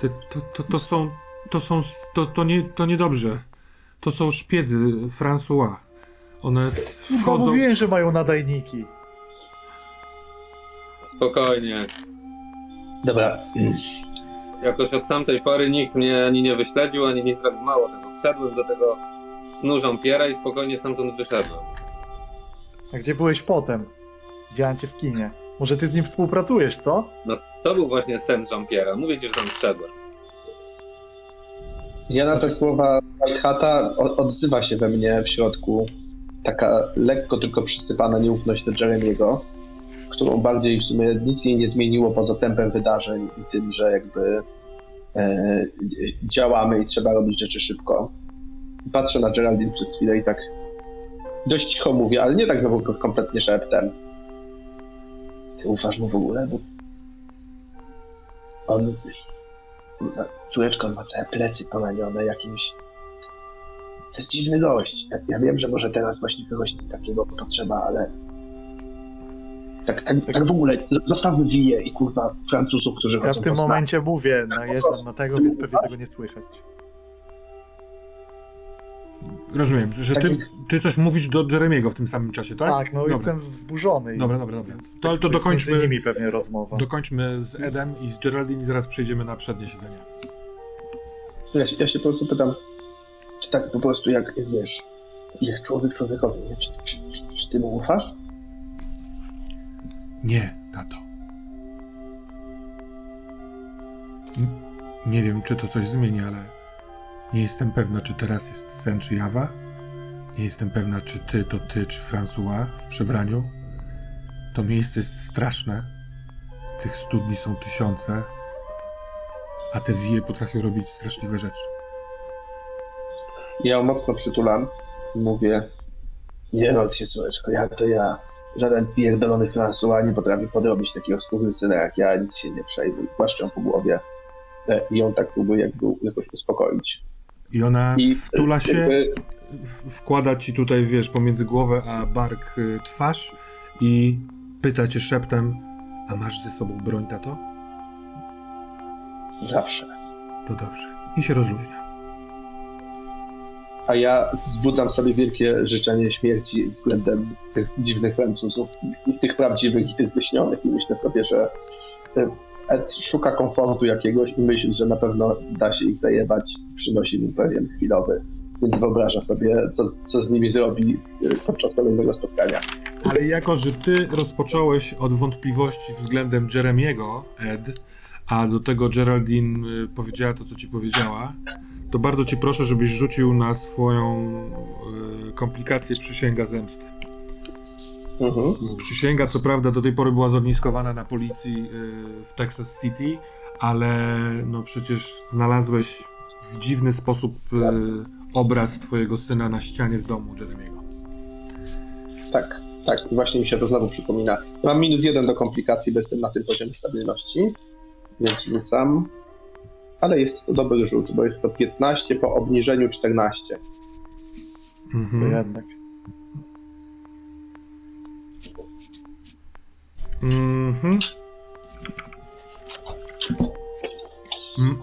Te, to, to, to są... To są... To, to, nie, to niedobrze. To są szpiedzy François. One wchodzą... mówiłem, że mają nadajniki. Spokojnie. Dobra. Jakoś od tamtej pory nikt mnie ani nie wyśledził, ani nie zrobił mało tego. Wszedłem do tego snu Jean-Pierre'a i spokojnie stamtąd wyszedłem. A gdzie byłeś potem? Widziałem cię w kinie. Może ty z nim współpracujesz, co? To był właśnie sen Jean-Pierre'a. Mówię ci, że tam wszedłem. Ja na te słowa White Hata o- odzywa się we mnie w środku taka lekko tylko przysypana nieufność do Jeremiego, którą bardziej w sumie nic jej nie zmieniło poza tempem wydarzeń i tym, że jakby e, działamy i trzeba robić rzeczy szybko. Patrzę na Geraldine przez chwilę i tak dość cicho mówię, ale nie tak znowu kompletnie szeptem. Ty ufasz mu w ogóle? Bo on Córeczka on ma całe plecy poranione jakimś to jest dziwny gość. Ja, ja wiem, że może teraz właśnie kogoś takiego potrzeba, ale tak, tak, tak w ogóle, zostawmy Wije i kurwa Francuzów, którzy Ja chodzą w tym momencie mówię, najeżdżam na tego, więc pewnie tego nie słychać. Rozumiem, że ty, Takich- ty coś mówisz do Jeremiego w tym samym czasie, tak? Tak, no Dobra. jestem wzburzony. Dobra, dobra, dobra. Więc To, to jest dokończmy, Między nimi pewnie rozmowa. dokończmy z Edem i z Geraldine i zaraz przejdziemy na przednie siedzenie. Ja się, ja się po prostu pytam, czy tak po prostu jak, jak wiesz, jak człowiek człowiekowi, nie? Czy, czy, czy, czy ty mu ufasz? Nie, tato. N- Nie wiem, czy to coś zmieni, ale nie jestem pewna, czy teraz jest sen, czy jawa. Nie jestem pewna, czy ty to ty, czy François w przebraniu. To miejsce jest straszne. Tych studni są tysiące, a te wije potrafią robić straszliwe rzeczy. Ja ją mocno przytulam mówię, nie martw się córeczko, ja to ja. Żaden pierdolony François nie potrafi podrobić takiego syna jak ja, nic się nie przejmuj. Płaszczę po głowie e, i ją tak próbuję jakby jakoś uspokoić. I ona I wtula się, jakby, wkłada ci tutaj, wiesz, pomiędzy głowę a bark y, twarz i pyta cię szeptem, a masz ze sobą broń, tato? zawsze. To dobrze. I się rozluźnia. A ja wzbudzam sobie wielkie życzenie śmierci względem tych dziwnych Francuzów, i tych prawdziwych i tych wyśnionych i myślę sobie, że e, Ed szuka komfortu jakiegoś i myśli, że na pewno da się ich zajebać, przynosi mu pewien chwilowy. Więc wyobraża sobie, co, co z nimi zrobi e, podczas kolejnego spotkania. Ale jako, że ty rozpocząłeś od wątpliwości względem Jeremiego, Ed, a do tego Geraldine y, powiedziała to, co ci powiedziała, to bardzo cię proszę, żebyś rzucił na swoją y, komplikację przysięga zemsty. Mhm. Przysięga, co prawda, do tej pory była zogniskowana na policji y, w Texas City, ale no przecież znalazłeś w dziwny sposób y, obraz twojego syna na ścianie w domu Jeremiego. Tak, tak. Właśnie mi się to znowu przypomina. Mam minus jeden do komplikacji, bo jestem na tym poziomie stabilności, więc rzucam. Ale jest to dobry rzut, bo jest to 15 po obniżeniu 14. To Mhm. jednak. Mhm. Mm.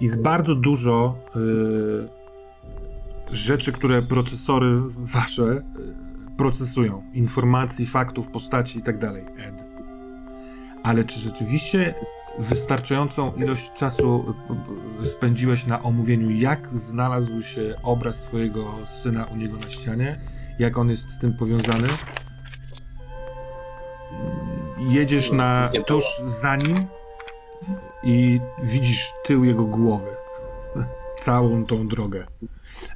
Jest bardzo dużo y, rzeczy, które procesory wasze y, procesują. Informacji, faktów, postaci i tak Ed. Ale czy rzeczywiście wystarczającą ilość czasu y, spędziłeś na omówieniu, jak znalazł się obraz twojego syna u niego na ścianie? Jak on jest z tym powiązany? Jedziesz na tuż za nim i widzisz tył jego głowy. (laughs) Całą tą drogę.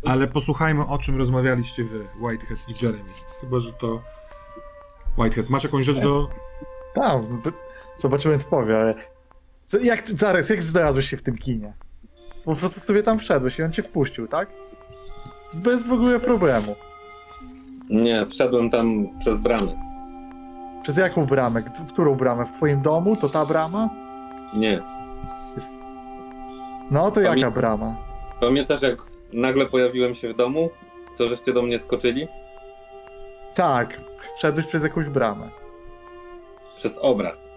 Ale posłuchajmy, o czym rozmawialiście wy, Whitehead i Jeremy. Chyba, że to. Whitehead, masz jakąś rzecz do. Tak, zobaczymy co powie, ale... Jak, zaraz, jak znalazłeś się w tym kinie? Po prostu sobie tam wszedłeś i on cię wpuścił, tak? Bez w ogóle problemu. Nie, wszedłem tam przez bramę. Przez jaką bramę? K- Którą bramę? W twoim domu? To ta brama? Nie. No to jaka Pamię- brama? Pamiętasz, jak nagle pojawiłem się w domu? Co żeście do mnie skoczyli? Tak, wszedłeś przez jakąś bramę. Przez obraz.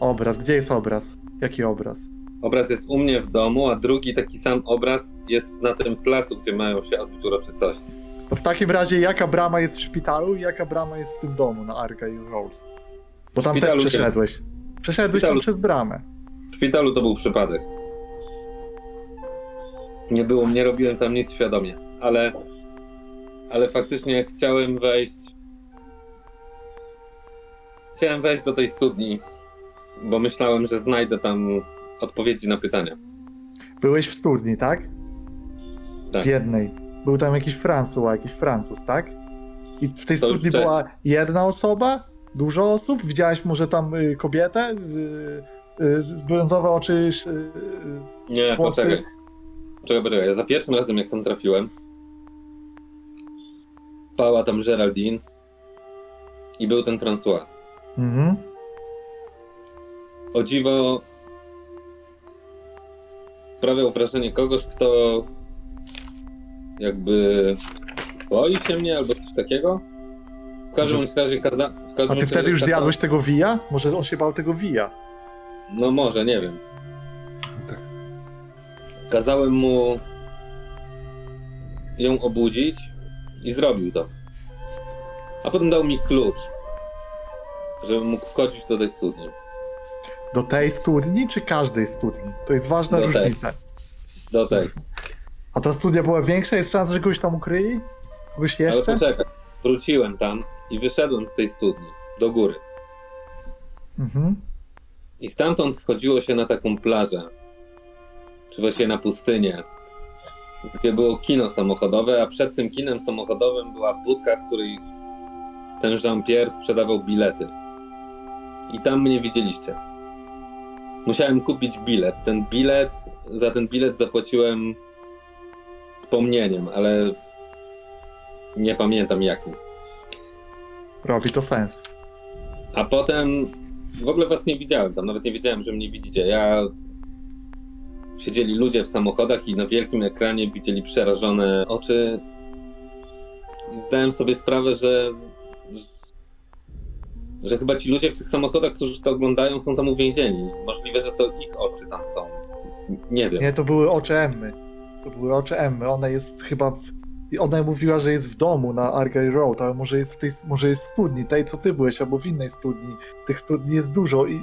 Obraz, gdzie jest obraz? Jaki obraz? Obraz jest u mnie w domu, a drugi taki sam obraz jest na tym placu, gdzie mają się odbyć uroczystości. To w takim razie jaka brama jest w szpitalu i jaka brama jest w tym domu na Argyle Road? Bo W tam też szpitalu przeszedłeś. Przeszedłeś szpitalu- tam przez bramę. W szpitalu to był przypadek. Nie było, nie robiłem tam nic świadomie, ale, ale faktycznie chciałem wejść. Chciałem wejść do tej studni, bo myślałem, że znajdę tam odpowiedzi na pytania. Byłeś w studni, tak? Tak. W jednej. Był tam jakiś François, jakiś Francuz, tak? I w tej To już studni była jedna osoba? Dużo osób? Widziałeś może tam y, kobietę? Y, y, z brązowe oczy. Y, y, Nie, włosy? poczekaj. Czekaj, poczekaj. Ja za pierwszym razem, jak tam trafiłem, spała tam Geraldine i był ten François. Mhm. O dziwo sprawiał wrażenie kogoś, kto jakby boi się mnie albo coś takiego. W każdym bądź razie kaza... w każdym A ty wtedy już kaza- zjadłeś tego wija? Może on się bał tego wija? No może, nie wiem. Tak. Kazałem mu ją obudzić i zrobił to. A potem dał mi klucz, żebym mógł wchodzić do tej studni. Do tej studni, czy każdej studni? To jest ważna Do tej. różnica. Do tej. A ta studnia była większa? Jest szansa, że kogoś tam ukryli? Kogoś Ale jeszcze? poczekaj. Wróciłem tam i wyszedłem z tej studni do góry. Mhm. I stamtąd wchodziło się na taką plażę, czy właściwie na pustynię, gdzie było kino samochodowe, a przed tym kinem samochodowym była budka, w której ten Jean-Pierre sprzedawał bilety. I tam mnie widzieliście. Musiałem kupić bilet. Ten bilet, za ten bilet zapłaciłem wspomnieniem, ale nie pamiętam jakim. Robi to sens. A potem w ogóle was nie widziałem tam, nawet nie wiedziałem, że mnie widzicie. Ja siedzieli ludzie w samochodach i na wielkim ekranie widzieli przerażone oczy. I zdałem sobie sprawę, że że chyba ci ludzie w tych samochodach, którzy to oglądają, są tam uwięzieni. Możliwe, że to ich oczy tam są. Nie wiem. Nie, to były oczy Emmy. To były oczy Emmy. Ona jest chyba. W... Ona mówiła, że jest w domu na Argyle Road, ale może jest w tej, może jest w studni, tej co ty byłeś, albo w innej studni. Tych studni jest dużo i.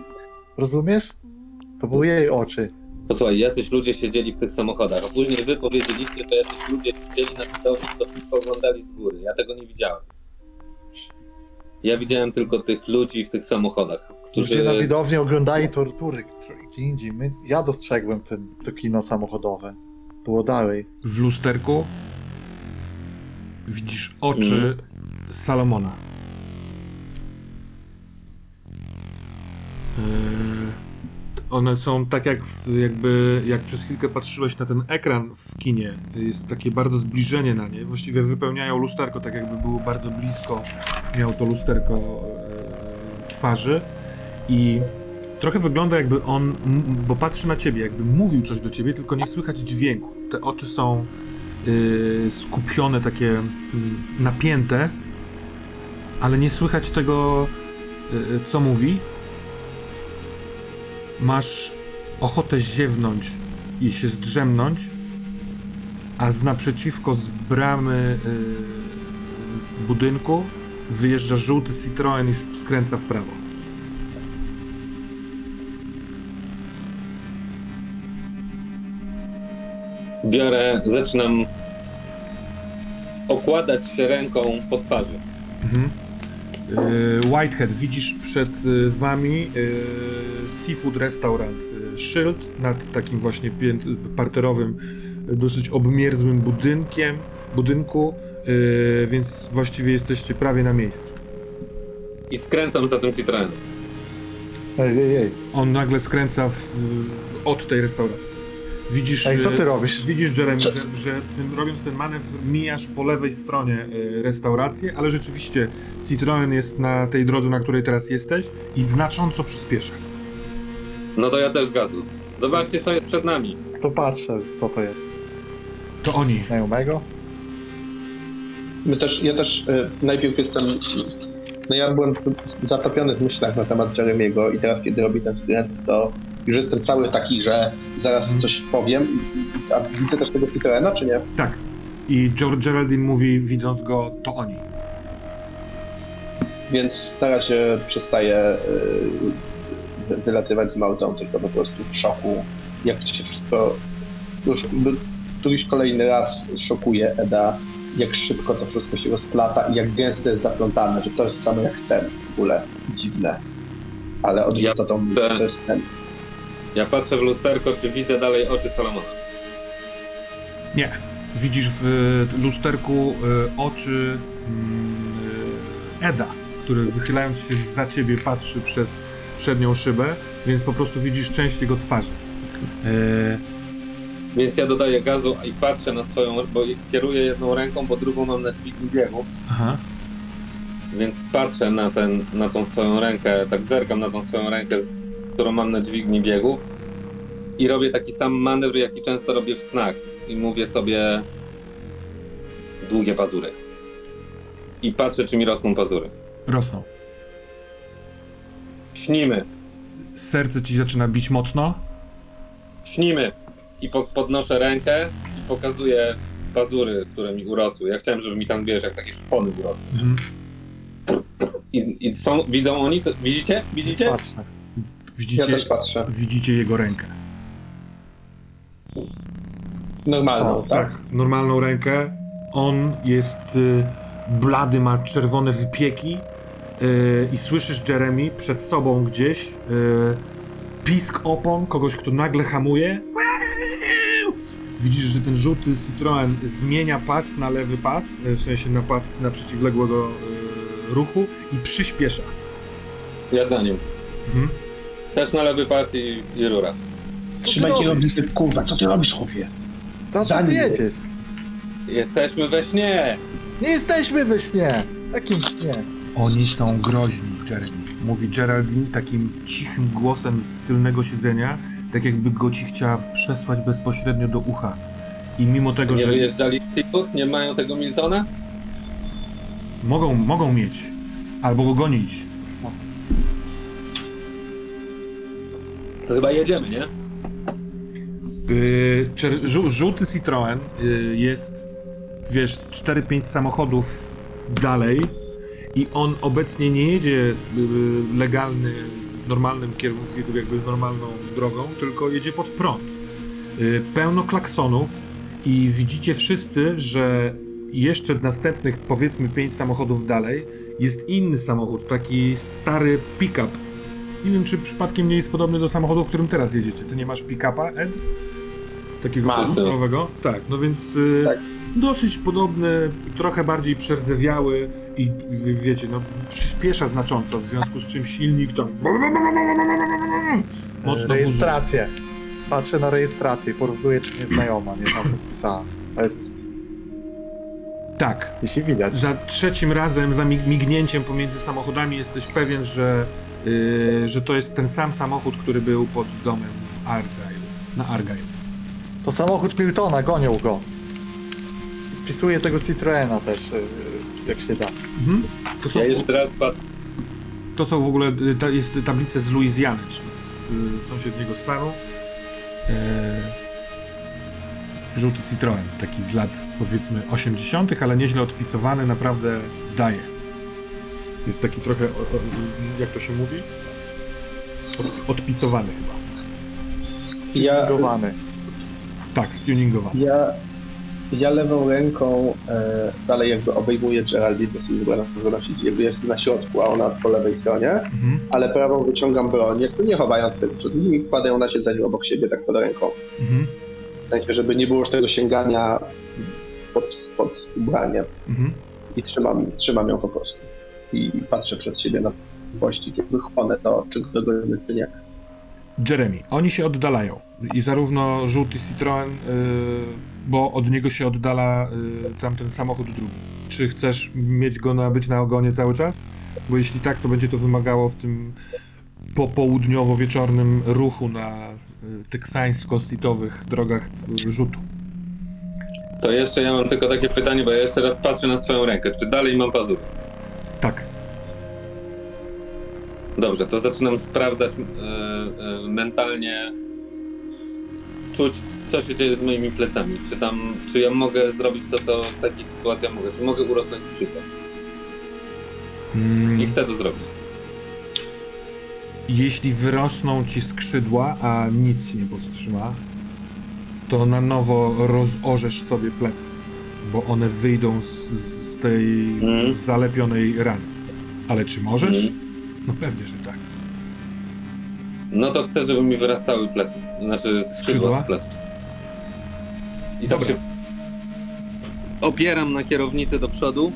Rozumiesz? To były jej oczy. Posłuchaj, jacyś ludzie siedzieli w tych samochodach, a później wy powiedzieliście, że jacyś ludzie siedzieli na widowni i to wszystko oglądali z góry. Ja tego nie widziałem. Ja widziałem tylko tych ludzi w tych samochodach, którzy... Ludzie na widowni oglądali tortury które- gdzie indziej. My, ja dostrzegłem ten, to kino samochodowe. Było dalej. W lusterku widzisz oczy Mhm. Salomona. Yy, one są tak jak w, jakby, jak przez chwilkę patrzyłeś na ten ekran w kinie, jest takie bardzo zbliżenie na nie, właściwie wypełniają lusterko, tak jakby było bardzo blisko, miał to lusterko e, twarzy i trochę wygląda jakby on, bo patrzy na ciebie, jakby mówił coś do ciebie, tylko nie słychać dźwięku. Te oczy są yy, skupione, takie mm, napięte, ale nie słychać tego, yy, co mówi. Masz ochotę ziewnąć i się zdrzemnąć, a z naprzeciwko z bramy yy, budynku wyjeżdża żółty Citroen i sk- skręca w prawo. Biorę, zaczynam okładać się ręką po twarzy. Mhm. Yy, Whitehead, widzisz przed y, wami yy, Seafood Restaurant. Szyld nad takim właśnie pię- parterowym, y, dosyć obmierzłym budynkiem, budynku, więc właściwie jesteście prawie na miejscu. I skręcam za tym Citroenem. Ej, ej, ej. On nagle skręca w, od tej restauracji. Widzisz, Ej, co ty y, robisz? Widzisz, Jeremy, że, że tym, robiąc ten manewr mijasz po lewej stronie y, restaurację, ale rzeczywiście Citroen jest na tej drodze, na której teraz jesteś i znacząco przyspiesza. No to ja też gazu. Zobaczcie, co jest przed nami. To patrzę, co to jest. To oni. Znajomego? My też, ja też y, najpierw jestem. No ja byłem z- zatopiony w myślach na temat Jeremiego i teraz, kiedy robi ten skręt, to już jestem cały taki, że zaraz Mhm. coś powiem. A widzę też tego Peterena, czy nie? Tak. I Ger- Geraldine mówi, widząc go, to oni. Więc na razie przestaję y, wy- wylatywać z Małtą, tylko po prostu w szoku, jak to się wszystko. Już któryś kolejny raz szokuje Eda, jak szybko to wszystko się rozplata i jak gęsto jest zaplątane, że to jest samo jak ten w ogóle dziwne. Ale odrzuca tą myśl, te- to jest ten. Ja patrzę w lusterko, czy widzę dalej oczy Salomona. Nie. Widzisz w lusterku y, oczy y, Eda, który wychylając się za ciebie patrzy przez przednią szybę, więc po prostu widzisz część jego twarzy. E, Więc ja dodaję gazu i patrzę na swoją, bo kieruję jedną ręką, bo drugą mam na dźwigni biegów. aha. Więc patrzę na, ten, na tą swoją rękę, tak zerkam na tą swoją rękę, z- którą mam na dźwigni biegów i robię taki sam manewr, jaki często robię w snach. I mówię sobie, długie pazury. I patrzę, czy mi rosną pazury. Rosną. Śnimy, Serce ci zaczyna bić mocno. śnimy. I po, podnoszę rękę i pokazuję pazury, które mi urosły. Ja chciałem, żeby mi tam, wiesz, jak takie szpony urosły. Mhm. I, i są, widzą oni to? Widzicie? Widzicie? Patrzę. Ja Widzicie, też patrzę. widzicie jego rękę. Normalną, O, tak? Tak, normalną rękę. On jest y, blady, ma czerwone wypieki y, i słyszysz Jeremy przed sobą gdzieś y, pisk opon kogoś, kto nagle hamuje. Widzisz, że ten żółty Citroen zmienia pas na lewy pas, w sensie na pas na przeciwległego y, ruchu i przyspiesza. Ja za nim. Mhm. Też na lewy pas i, i rura. Trzymaj robisz? kierownicę, kurwa, co ty robisz, chłopie? Za czym ty nim. jedziesz? Jesteśmy we śnie! Nie jesteśmy we śnie! Jakim śnie? Oni są groźni, Jeremy. Mówi Geraldine takim cichym głosem z tylnego siedzenia, tak jakby go ci chciała przesłać bezpośrednio do ucha. I mimo tego, Nie że wyjeżdżali z Seafood? Nie mają tego Miltona? mogą, mogą mieć, albo go gonić. To chyba jedziemy, nie? Yy, żółty Citroen yy, jest, wiesz, z 4-5 samochodów dalej i on obecnie nie jedzie yy, legalny, normalnym kierunkiem, jakby normalną drogą, tylko jedzie pod prąd. Yy, pełno klaksonów i widzicie wszyscy, że jeszcze następnych powiedzmy 5 samochodów dalej jest inny samochód, taki stary pick-up. Nie wiem, czy przypadkiem nie jest podobny do samochodu, w którym teraz jedziecie. Ty nie masz pick-upa, Ed? Takiego nowego? Tak, no więc y, Tak. dosyć podobny, trochę bardziej przerdzewiały i wiecie, no przyspiesza znacząco, w związku z czym silnik tam mocno buzuje. Rejestrację. Patrzę na rejestrację i porównuję, czy nie znajoma, nie tam co spisała. To jest, Tak, jeśli widać. za trzecim razem, za mig- mignięciem pomiędzy samochodami jesteś pewien, że, y, że to jest ten sam samochód, który był pod domem w Argyle, na Argyle. To samochód Miltona, gonią go. Spisuję tego Citroena też, y, jak się da. Mhm. To, są, Ja jeszcze raz patrzę. to są w ogóle, y, ta, jest tablice z Luizjany, czyli z y, sąsiedniego stanu. E, żółty Citroen, taki z lat powiedzmy 80., ale nieźle odpicowany, naprawdę daje. Jest taki trochę, o, o, jak to się mówi? Od, odpicowany chyba. Ja-. Tak, stuningowany. Ja, ja lewą ręką e, dalej jakby obejmuję Geraldine, dosyć wybrana nosić, jakby jest na środku, a ona po lewej stronie, Mhm, ale prawą wyciągam broń, jakby nie chowając tego przed nimi, wkładają na siedzeniu obok siebie tak pod ręką. mhm, W sensie, żeby nie było już tego sięgania pod, pod ubraniem mhm. i trzymam, trzymam ją po prostu. I patrzę przed siebie na pościg, jakby chłonę to, czy go dogonimy, czy nie. Jeremy, oni się oddalają. I zarówno żółty Citroen, y, bo od niego się oddala y, tamten samochód drugi. Czy chcesz mieć go na, być na ogonie cały czas? Bo jeśli tak, to będzie to wymagało w tym popołudniowo-wieczornym ruchu na y, teksańsko-sitowych drogach rzutu. To jeszcze ja mam tylko takie pytanie, bo ja jeszcze raz patrzę na swoją rękę. Czy dalej mam pazury? Tak. Dobrze, to zaczynam sprawdzać e, e, mentalnie, czuć, co się dzieje z moimi plecami. Czy tam, czy ja mogę zrobić to, co w takich sytuacjach mogę? Czy mogę urosnąć skrzydła? Mm, I chcę to zrobić. jeśli wyrosną ci skrzydła, a nic ci nie powstrzyma, to na nowo rozorzesz sobie plecy, bo one wyjdą z, z tej Mhm. zalepionej rany. Ale czy możesz? Mhm. No pewnie, że tak. No to chcę, żeby mi wyrastały plecy. Znaczy skrzydła Skrzydła? z pleców. I Dobra. tak się opieram na kierownicę do przodu,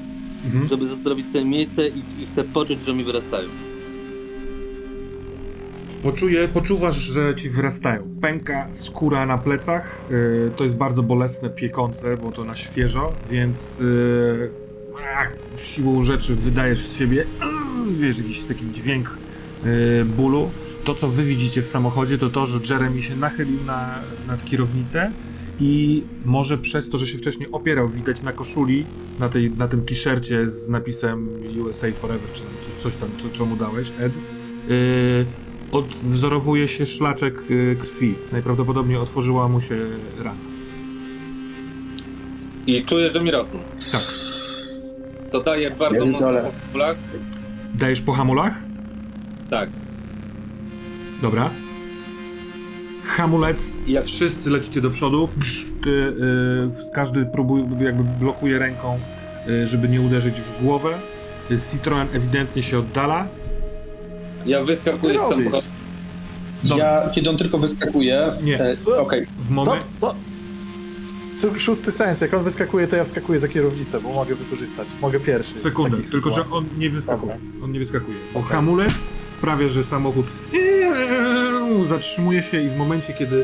Mhm. żeby zrobić sobie miejsce i, i chcę poczuć, że mi wyrastają. Poczuje, poczuwasz, że ci wyrastają. Pęka skóra na plecach. Yy, to jest bardzo bolesne, piekące, bo to na świeżo, więc yy, siłą rzeczy wydajesz z siebie wiesz, jakiś taki dźwięk yy, bólu. To, co wy widzicie w samochodzie, to to, że Jeremy się nachylił na, nad kierownicę I może przez to, że się wcześniej opierał, widać na koszuli, na, tej, na tym t-shircie z napisem USA Forever, czy coś, tam, co, co mu dałeś, Ed, yy, odwzorowuje się szlaczek yy, krwi. Najprawdopodobniej otworzyła mu się rana. I czuję, że mi rosną. Tak. To daje bardzo Ja mocno pierdolę. po kulach. Dajesz po hamulach? Tak. Dobra. Hamulec. I jak Wszyscy lecicie do przodu. Psz, ty, y, każdy próbuje, jakby blokuje ręką, y, żeby nie uderzyć w głowę. Y, Citroen ewidentnie się oddala. ja wyskakuję z Co ty robisz? samochodu. Dobra. Ja, kiedy on tylko wyskakuje... Nie. E, Okej, W Stop, moment. stop. Su- Szósty sens, jak on wyskakuje, to ja wskakuję za kierownicę, bo mogę wykorzystać. Mogę pierwszy. Sekundę, takich tylko że on nie wyskakuje. On nie wyskakuje. Bo Okej. hamulec sprawia, że samochód zatrzymuje się i w momencie, kiedy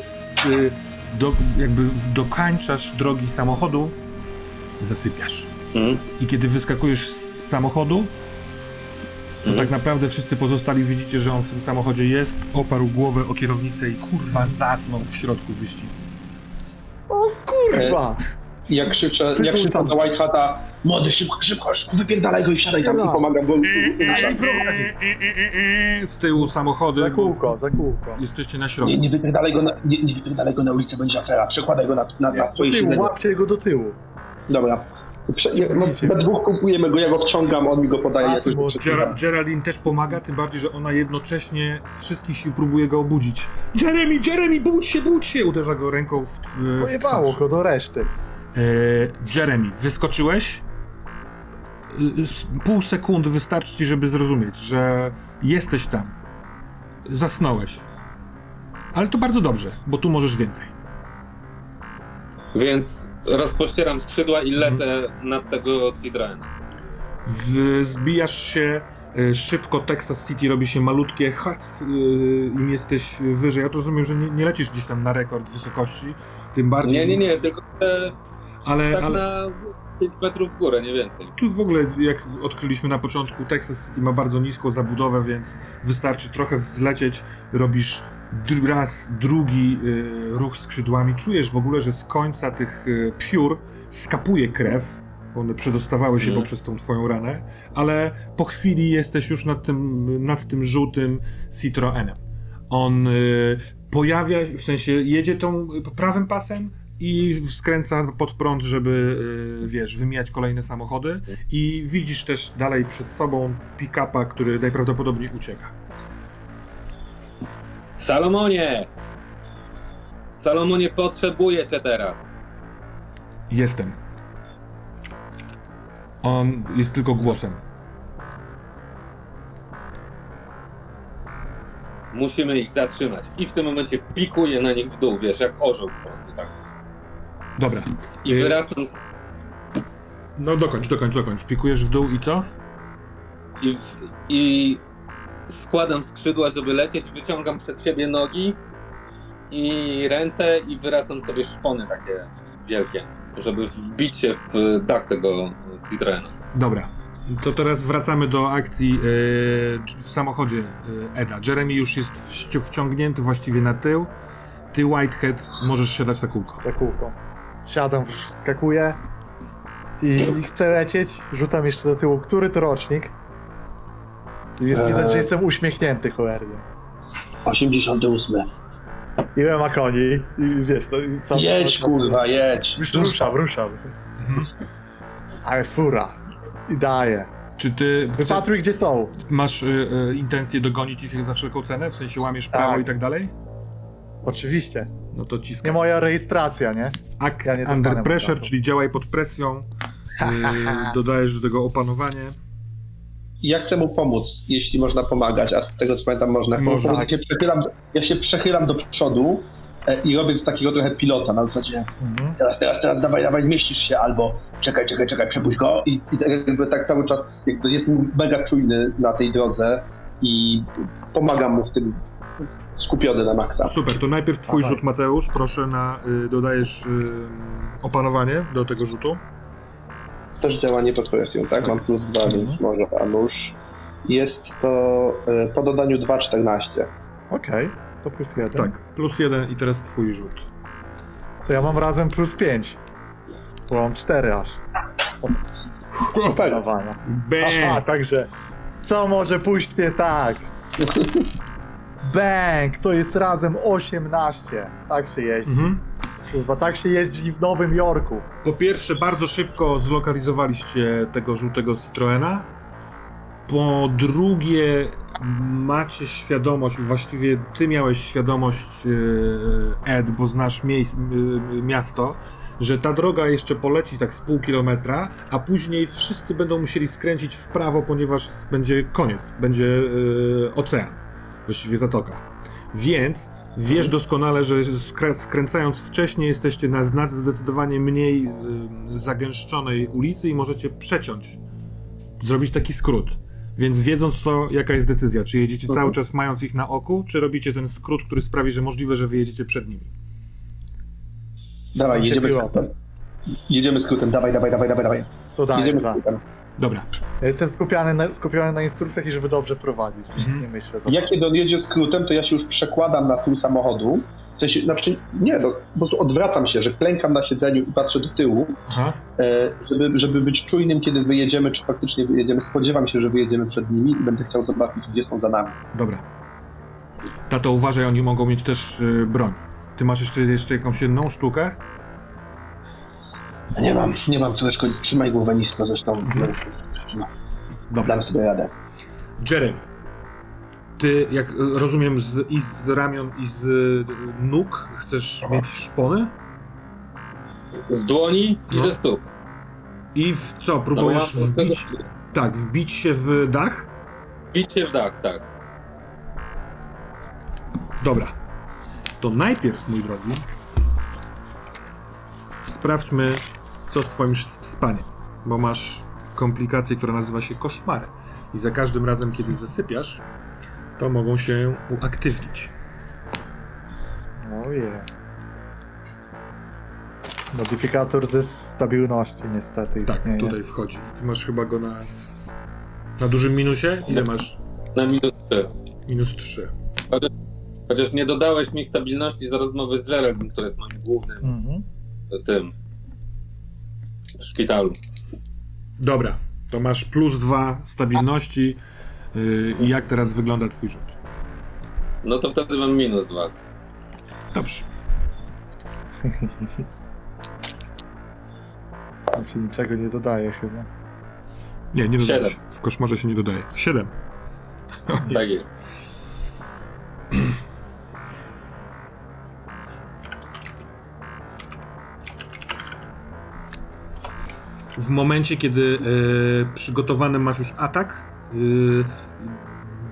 y, do, jakby w- dokańczasz drogi samochodu, zasypiasz. Mhm. I kiedy wyskakujesz z samochodu, to Mhm. tak naprawdę wszyscy pozostali widzicie, że on w tym samochodzie jest, oparł głowę o kierownicę i kurwa zasnął w środku wyścigu. Kurwa! ja krzyczę, ja krzyczę do White Hata młody, szybko, szybko, szybko, wypierdalaj go i wsiadaj tam i pomagam go. Z tyłu samochody, Za kółko, za kółko. jesteście na Nie, środku. nie wypierdalaj go na, nie, nie wypierdalaj go na ulicę, będzie afera. Przekładaj go na, na, na Do twoje łapcie go do tyłu. Dobra. Prze, ja, no, dwóch kupujemy go, ja go wciągam, on mi go podaje jakoś. Gera- Geraldine też pomaga, tym bardziej, że ona jednocześnie z wszystkich sił próbuje go obudzić. Jeremy, Jeremy, budź się, budź się! Uderza go ręką w, w, Pojebało go do reszty. E, Jeremy, wyskoczyłeś? Y, s- Pół sekundy wystarczy ci, żeby zrozumieć, że jesteś tam. Zasnąłeś. Ale to bardzo dobrze, bo tu możesz więcej. Więc rozpościeram skrzydła i lecę Mhm. nad tego Citroena. Zbijasz się y, szybko, Texas City robi się malutkie, hac, y, im jesteś wyżej. Ja to rozumiem, że nie, nie lecisz gdzieś tam na rekord wysokości, tym bardziej... Nie, nie, nie, tylko e, Ale, tak ale na 5 metrów w górę, nie więcej. tu w ogóle, jak odkryliśmy na początku, Texas City ma bardzo niską zabudowę, więc wystarczy trochę wzlecieć, robisz raz, drugi y, ruch skrzydłami. Czujesz w ogóle, że z końca tych y, piór skapuje krew, one przedostawały się Mhm. poprzez tą twoją ranę, ale po chwili jesteś już nad tym, nad tym żółtym Citroenem. On y, pojawia, w sensie jedzie tą prawym pasem i skręca pod prąd, żeby, wiesz, wymijać kolejne samochody i widzisz też dalej przed sobą pick-upa, który najprawdopodobniej ucieka. Salomonie! Salomonie, potrzebuję cię teraz. Jestem. On jest tylko głosem. Musimy ich zatrzymać. I w tym momencie pikuję na nich w dół, wiesz, jak orzeł po prostu, tak. Dobra. I Y- wyrastam z, No dokończ, dokończ, dokończ. Pikujesz w dół i co? i, i składam skrzydła, żeby lecieć, wyciągam przed siebie nogi i ręce i wyrastam sobie szpony takie wielkie, żeby wbić się w dach tego Citroena. Dobra. To teraz wracamy do akcji e, w samochodzie e, Eda. Jeremy już jest wciągnięty właściwie na tył. Ty, Whitehead, możesz siadać na kółko. Za kółko. Siadam, wskakuję i chcę lecieć. Rzucam jeszcze do tyłu. Który to rocznik? Jest Eee. widać, że jestem uśmiechnięty cholernie. 88. Ile ma koni? I wiesz, to i co? Jedź kurwa, jedź. Już ruszam, ruszam. Ale fura. I daję. Czy ty Wypatruj, gdzie są. masz e, e, intencję dogonić ich za wszelką cenę? W sensie łamiesz prawo Tak. i tak dalej? Oczywiście. No to Nie moja rejestracja, nie? Act ja nie dostanę under pressure, mandatu. czyli działaj pod presją. E, (laughs) dodajesz do tego opanowanie. Ja chcę mu pomóc, jeśli można pomagać, a z tego co pamiętam można. Można. Pomóc. Ja, się przechylam, ja się przechylam do przodu e, i robię z takiego trochę pilota na zasadzie Mhm. teraz, teraz, teraz, dawaj, dawaj, zmieścisz się, albo czekaj, czekaj, czekaj, przepuść go i, i tak jakby tak cały czas jakby jestem mega czujny na tej drodze i pomagam mu w tym skupiony na maksa. Super, to najpierw twój Dawaj. rzut, Mateusz. Proszę na, y, dodajesz y, opanowanie do tego rzutu. Też działanie pod presją, tak? Mam plus dwa, Mhm. więc może a nóż. Jest to e, po dodaniu 2,14. Okej, to plus jeden. Tak, plus jeden i teraz twój rzut. To ja mam razem plus 5. Bo mam 4 aż. Be! Aha, także co może pójść nie tak? (laughs) Bang! To jest razem 18. Tak się jeździ. Mhm. Kurwa, tak się jeździ w Nowym Jorku. Po pierwsze, bardzo szybko zlokalizowaliście tego żółtego Citroena. Po drugie, macie świadomość, właściwie ty miałeś świadomość, e, Ed, bo znasz miasto, że ta droga jeszcze poleci tak z pół kilometra, a później wszyscy będą musieli skręcić w prawo, ponieważ będzie koniec, będzie e, ocean, właściwie zatoka. Więc wiesz doskonale, że skrę- skręcając wcześniej jesteście na zna- zdecydowanie mniej y, zagęszczonej ulicy i możecie przeciąć, zrobić taki skrót. Więc wiedząc to, jaka jest decyzja, czy jedziecie cały czas mając ich na oku, czy robicie ten skrót, który sprawi, że możliwe, że wyjedziecie przed nimi. Dawaj, jedziemy skrótem. Jedziemy skrótem, dawaj, dawaj, dawaj, dawaj, dawaj. To daję Jedziemy za. skrótem. Dobra. Ja jestem skupiony na, skupiony na instrukcjach i żeby dobrze prowadzić, więc Mhm. nie myślę za Jak kiedy on jedzie skrótem, to ja się już przekładam na tył samochodu. W sensie, znaczy, nie, no, po prostu odwracam się, że klękam na siedzeniu i patrzę do tyłu, Aha. e, żeby, żeby być czujnym, kiedy wyjedziemy, czy faktycznie wyjedziemy. Spodziewam się, że wyjedziemy przed nimi i będę chciał zobaczyć, gdzie są za nami. Dobra. Tato, uważaj, oni mogą mieć też y, broń. Ty masz jeszcze, jeszcze jakąś jedną sztukę? Nie mam, nie mam, córeczko, trzymaj głowę nisko, zresztą Mhm. no, Dobra. dam sobie radę. Jeremy, ty, jak rozumiem, z, i z ramion, i z y, nóg chcesz mieć szpony? Z dłoni i No. ze stóp. I w co, próbujesz No, wbić, tak, wbić się w dach? Bicie w dach, tak. Dobra. To najpierw, mój drogi, sprawdźmy, co z twoim spaniem. Bo masz komplikację, która nazywa się koszmary. I za każdym razem, kiedy zasypiasz, to mogą się uaktywnić. Ojej. Modyfikator ze stabilności niestety Tak, istnieje. tutaj wchodzi. Ty masz chyba go na, na dużym minusie? Ile masz? Na minus 3. Minus 3. Chociaż nie dodałeś mi stabilności za rozmowy z Geraldem, który jest moim głównym Mhm. tym w szpitalu. Dobra, to masz plus 2 stabilności. Yy, I jak teraz wygląda twój rzut? No to wtedy mam minus 2. Dobrze. Tam się niczego nie dodaje chyba. Nie, nie dodaje Siedem. się. W koszmarze się nie dodaje. 7. Tak jest. (laughs) W momencie, kiedy e, przygotowany masz już atak, e,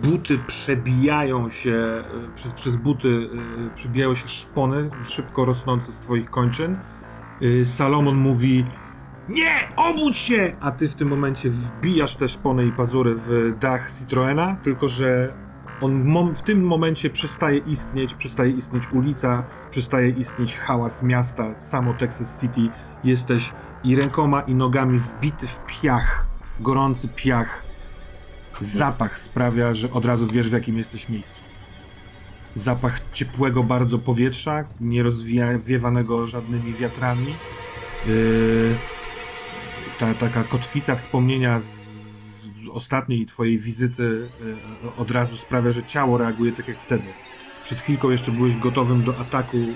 buty przebijają się, e, przez, przez buty e, przebijają się szpony szybko rosnące z twoich kończyn. E, Salomon mówi nie, obudź się! A ty w tym momencie wbijasz te szpony i pazury w dach Citroena, tylko że on w, tym momencie przestaje istnieć, przestaje istnieć ulica, przestaje istnieć hałas miasta, samo Texas City. Jesteś i rękoma i nogami wbity w piach, gorący piach. Zapach sprawia, że od razu wiesz w jakim jesteś miejscu. Zapach ciepłego bardzo powietrza, nie rozwiewanego żadnymi wiatrami. Yy, ta taka kotwica wspomnienia z ostatniej twojej wizyty yy, od razu sprawia, że ciało reaguje tak jak wtedy. Przed chwilką jeszcze byłeś gotowym do ataku yy,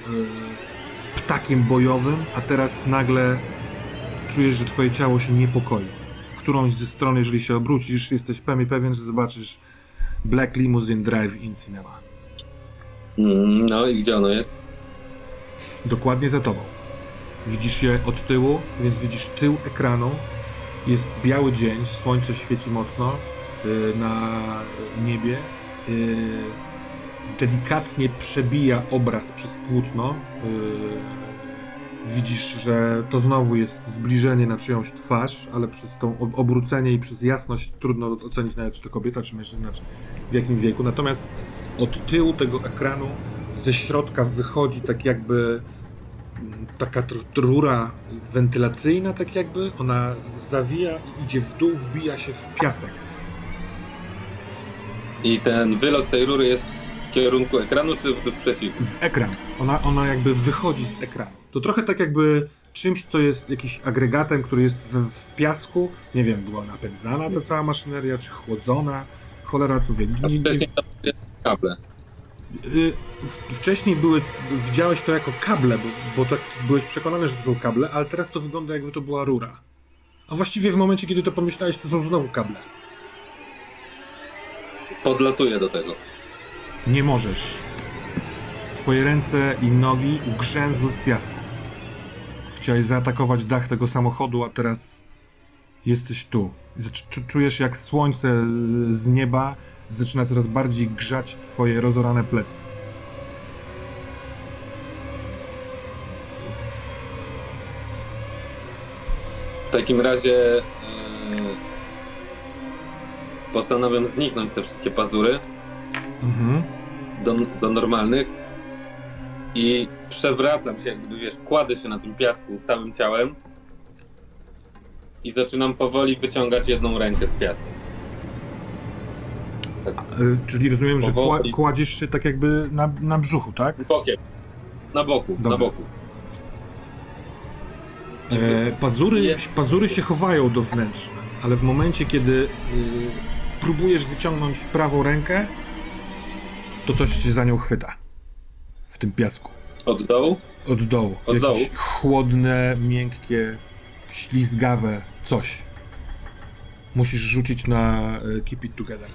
ptakiem bojowym, a teraz nagle czujesz, że twoje ciało się niepokoi. W którąś ze stron, jeżeli się obrócisz, jesteś pewien, pewien że zobaczysz Black Limousine Drive in Cinema. Mm, No i gdzie ono jest? Dokładnie za tobą. Widzisz je od tyłu, więc widzisz tył ekranu. Jest biały dzień, słońce świeci mocno y, na niebie. Y, delikatnie przebija obraz przez płótno. Y, widzisz, że to znowu jest zbliżenie na czyjąś twarz, ale przez to ob- obrócenie i przez jasność trudno ocenić nawet, czy to kobieta, czy mężczyzna, czy w jakim wieku. Natomiast od tyłu tego ekranu ze środka wychodzi tak jakby mm, taka rura wentylacyjna, tak jakby. Ona zawija i idzie w dół, wbija się w piasek. I ten wylot tej rury jest w kierunku ekranu, czy w przeciwnym? W ekran. Ona, ona jakby wychodzi z ekranu. To trochę tak jakby czymś, co jest jakiś agregatem, który jest w, w piasku. Nie wiem, była napędzana ta cała maszyneria, czy chłodzona. Cholera tu wie. Nie, nie, wcześniej tam były kable. Y, Wcześniej były, widziałeś to jako kable, bo, bo tak byłeś przekonany, że to są kable, ale teraz to wygląda jakby to była rura. A właściwie w momencie, kiedy to pomyślałeś, to są znowu kable. Podlatuję do tego. Nie możesz. Twoje ręce i nogi ugrzęzły w piasku. Chciałeś zaatakować dach tego samochodu, a teraz jesteś tu. Czu- Czujesz, jak słońce z nieba zaczyna coraz bardziej grzać twoje rozorane plecy. W takim razie e, postanawiam zniknąć te wszystkie pazury Mhm. do, do normalnych i przewracam się, jakby wiesz, kładę się na tym piasku całym ciałem i zaczynam powoli wyciągać jedną rękę z piasku. Tak, Y, czyli rozumiem, że kła- Powoli. kładziesz się tak jakby na, na brzuchu, tak? bokiem. Na boku, Dobra. na boku. E, pazury, pazury się chowają do wnętrza, ale w momencie, kiedy y, próbujesz wyciągnąć prawą rękę, to coś się za nią chwyta. W tym piasku. Od dołu? Od dołu. Od Jakieś dołu? chłodne, miękkie, ślizgawe coś. Musisz rzucić na e, Keep It Together.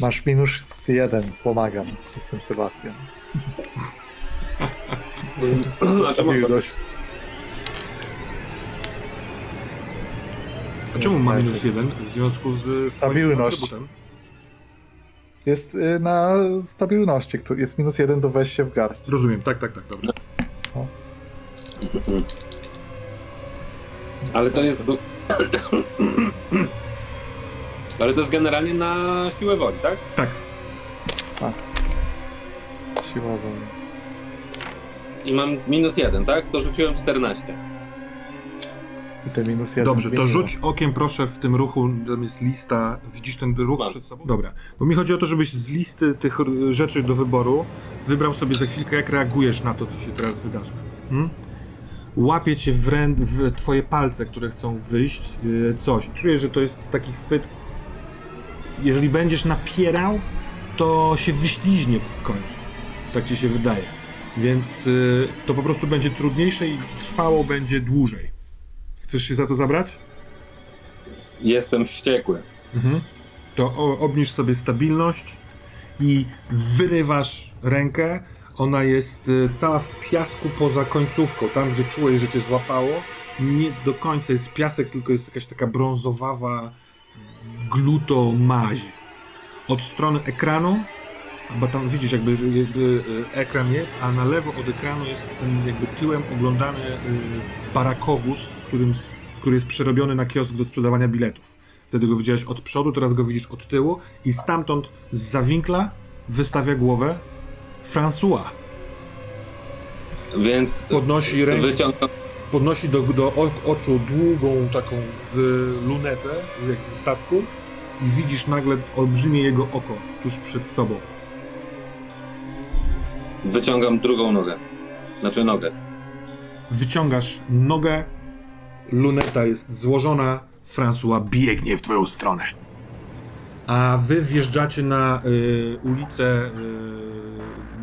Masz minus jeden, pomagam. Jestem Sebastian. Czemu to? A czemu ma minus jeden? W związku z swoim Stabilność. atrybutem? Jest y, na stabilności, który jest minus jeden do wejścia w garść. Rozumiem, tak, tak, tak, dobra. (clears throat) Ale to jest. do- (clears throat) Ale to jest generalnie na siłę woli, tak? Tak, Siłowo. I mam minus jeden, tak? To rzuciłem 14. I te minus jeden. Dobrze, to rzuć okiem proszę w tym ruchu, tam jest lista, widzisz ten ruch przed sobą? Dobra, bo mi chodzi o to, żebyś z listy tych rzeczy do wyboru wybrał sobie za chwilkę, jak reagujesz na to, co się teraz wydarza. Hmm? Łapie cię w, rę- w twoje palce, które chcą wyjść, yy, coś. Czuję, że to jest taki chwyt, jeżeli będziesz napierał, to się wyśliźnie w końcu. Tak ci się wydaje. Więc yy, to po prostu będzie trudniejsze i trwało będzie dłużej. Chcesz się za to zabrać? Jestem wściekły. Mhm. To o, obniż sobie stabilność i wyrywasz rękę. Ona jest y, cała w piasku poza końcówką, tam gdzie czułeś, że cię złapało. Nie do końca jest piasek, tylko jest jakaś taka brązowawa gluto maź. Od strony ekranu, bo tam widzisz jakby, jakby y, ekran jest, a na lewo od ekranu jest ten jakby tyłem oglądany y, barakowóz, którym, który jest przerobiony na kiosk do sprzedawania biletów. Wtedy go widziałeś od przodu, teraz go widzisz od tyłu i stamtąd z zawinkla wystawia głowę François. Więc Podnosi rękę, wyciągam, podnosi do, do oczu długą taką w lunetę, jak z statku i widzisz nagle olbrzymie jego oko tuż przed sobą. wyciągam drugą nogę. Znaczy nogę. Wyciągasz nogę, luneta jest złożona, François biegnie w twoją stronę. A wy wjeżdżacie na y, ulicę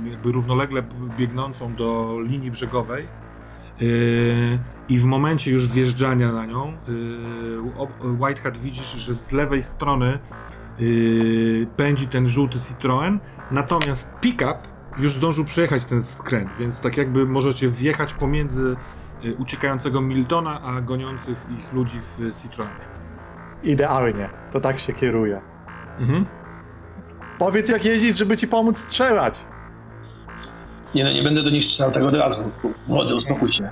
y, jakby równolegle biegnącą do linii brzegowej y, i w momencie już wjeżdżania na nią y, ob- White Hat widzisz, że z lewej strony y, pędzi ten żółty Citroen, natomiast pick-up już zdążył przejechać ten skręt, więc tak jakby możecie wjechać pomiędzy uciekającego Miltona, a goniących ich ludzi w Citroenie. Idealnie. To tak się kieruje. Mhm. Powiedz jak jeździć, żeby ci pomóc strzelać. Nie no, nie będę do nich strzelał tak od razu. Młody, uspokój się.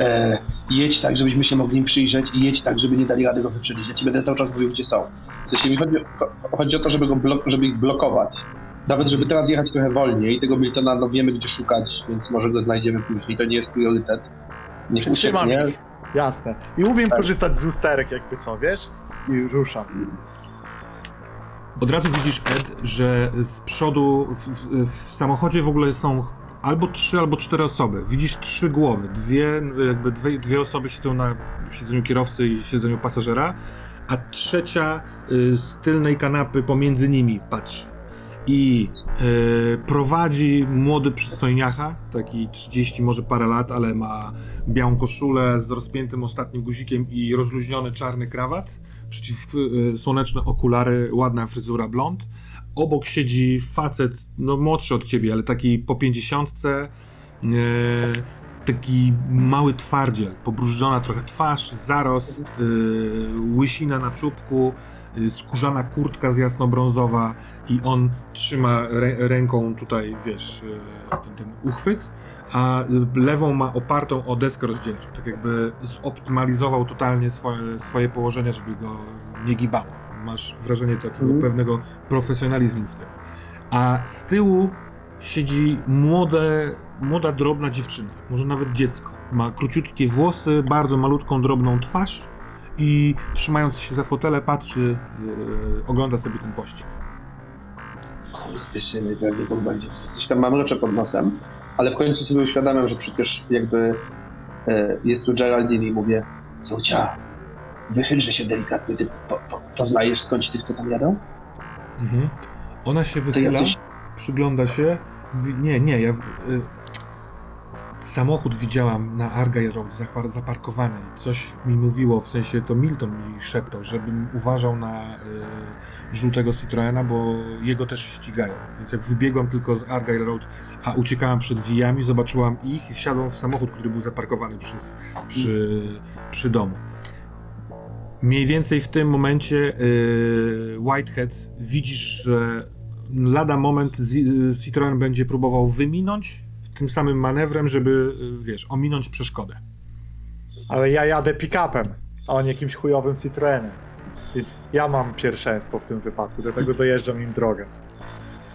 E, jedź tak, żebyśmy się mogli im przyjrzeć i jedź tak, żeby nie dali rady go wyprzedzić. Ja ci będę cały czas mówił, gdzie są. W sensie mi chodzi, o- chodzi o to, żeby, go blok, żeby ich blokować. Nawet żeby teraz jechać trochę wolniej. Tego Miltona no wiemy, gdzie szukać, więc może go znajdziemy później. To nie jest priorytet. Niech Przytrzymam ucieknie. ich. Jasne. I umiem Tak. korzystać z lusterek jakby co, wiesz? I ruszam. Od razu widzisz, Ed, że z przodu w, w, w samochodzie w ogóle są albo trzy, albo cztery osoby. Widzisz trzy głowy. Dwie, jakby dwie, dwie osoby siedzą na siedzeniu kierowcy i siedzeniu pasażera, a trzecia y, z tylnej kanapy pomiędzy nimi patrzy. I y, prowadzi młody przystojniacha, taki 30 może parę lat, ale ma białą koszulę z rozpiętym ostatnim guzikiem i rozluźniony czarny krawat, przeciwsłoneczne okulary, ładna fryzura blond. Obok siedzi facet, no młodszy od ciebie, ale taki po pięćdziesiątce, e, taki mały twardziel, pobrużona trochę twarz, zarost, e, łysina na czubku, e, skórzana kurtka z jasnobrązowa i on trzyma rę, ręką tutaj, wiesz, e, ten, ten uchwyt, a lewą ma opartą o deskę rozdzielczą, tak jakby zoptymalizował totalnie swoje, swoje położenie, żeby go nie gibało. Masz wrażenie takiego Mhm. pewnego profesjonalizmu w tym. A z tyłu siedzi młode, młoda, drobna dziewczyna, może nawet dziecko. Ma króciutkie włosy, bardzo malutką, drobną twarz i trzymając się za fotele patrzy, yy, ogląda sobie ten pościg. Kurde, się najpewniej to będzie. Coś tam mam mrocze pod nosem, ale w końcu sobie uświadamiam, że przecież jakby e, jest tu Geraldine i mówię, Zocia, wychylże się delikatnie, ty po, po, poznajesz skąd tych, co tam jadą? Mhm. Ona się wychyla, jacyś... przygląda się. Mówi, nie, nie, ja. Y, samochód widziałam na Argyle Road zapar, zaparkowany i coś mi mówiło, w sensie to Milton mi szeptał, żebym uważał na y, żółtego Citroena, bo jego też ścigają. Więc jak wybiegłam tylko z Argyle Road, a uciekałam przed wijami, zobaczyłam ich i wsiadłam w samochód, który był zaparkowany przez, przy, przy domu. Mniej więcej w tym momencie y, Whitehead widzisz, że lada moment Zi- Citroen będzie próbował wyminąć tym samym manewrem, żeby, y, wiesz, ominąć przeszkodę. Ale ja jadę pick-upem, a on jakimś chujowym Citroenem. Więc ja mam pierwszeństwo w tym wypadku, dlatego zajeżdżam im drogę.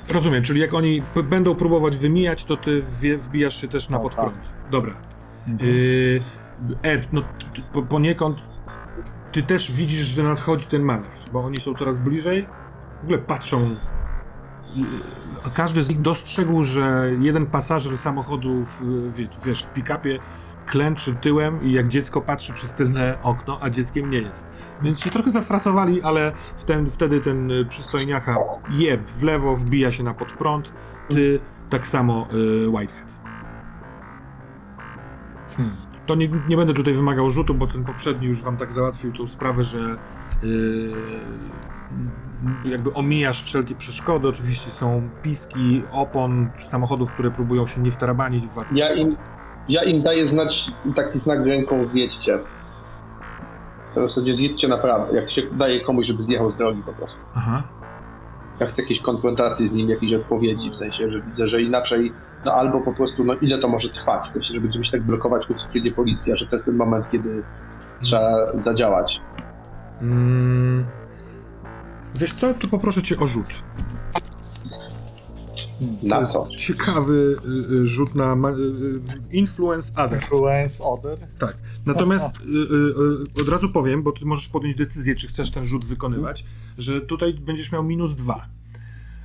Rozumiem, czyli jak oni p- będą próbować wymijać, to ty wie, wbijasz się też na No, podprąd. Dobra. Y, Ed, no t- t- po, poniekąd ty też widzisz, że nadchodzi ten manewr, bo oni są coraz bliżej. W ogóle patrzą. Y, Każdy z nich dostrzegł, że jeden pasażer samochodu, w, wie- wiesz, w pick-upie klęczy tyłem i jak dziecko patrzy przez tylne okno, a dzieckiem nie jest. Więc się trochę zafrasowali, ale ten, wtedy ten y, przystojniacha jeb w lewo, wbija się na podprąd. Ty tak samo y, Whitehead. Hmm. To nie, nie będę tutaj wymagał rzutu, bo ten poprzedni już wam tak załatwił tą sprawę, że yy, jakby omijasz wszelkie przeszkody. Oczywiście są piski opon samochodów, które próbują się nie wtarabanić w was. Ja im, ja im daję znać taki znak ręką zjedźcie. W zasadzie zjedźcie na prawo, jak się daje komuś, żeby zjechał z drogi po prostu. Aha. Ja chcę jakiejś konfrontacji z nim, jakiejś odpowiedzi, w sensie, że widzę, że inaczej, no albo po prostu, no ile to może trwać, w sensie, że będziemy się tak blokować, końcu przyjdzie policja, że to jest ten moment, kiedy trzeba zadziałać. Mm, wiesz co, to poproszę cię o rzut. To Na jest co? ciekawy y, y, rzut na ma- y, y, influence other. Influence Other? Tak. Natomiast y, y, y, od razu powiem, bo ty możesz podjąć decyzję, czy chcesz ten rzut wykonywać, że tutaj będziesz miał minus dwa.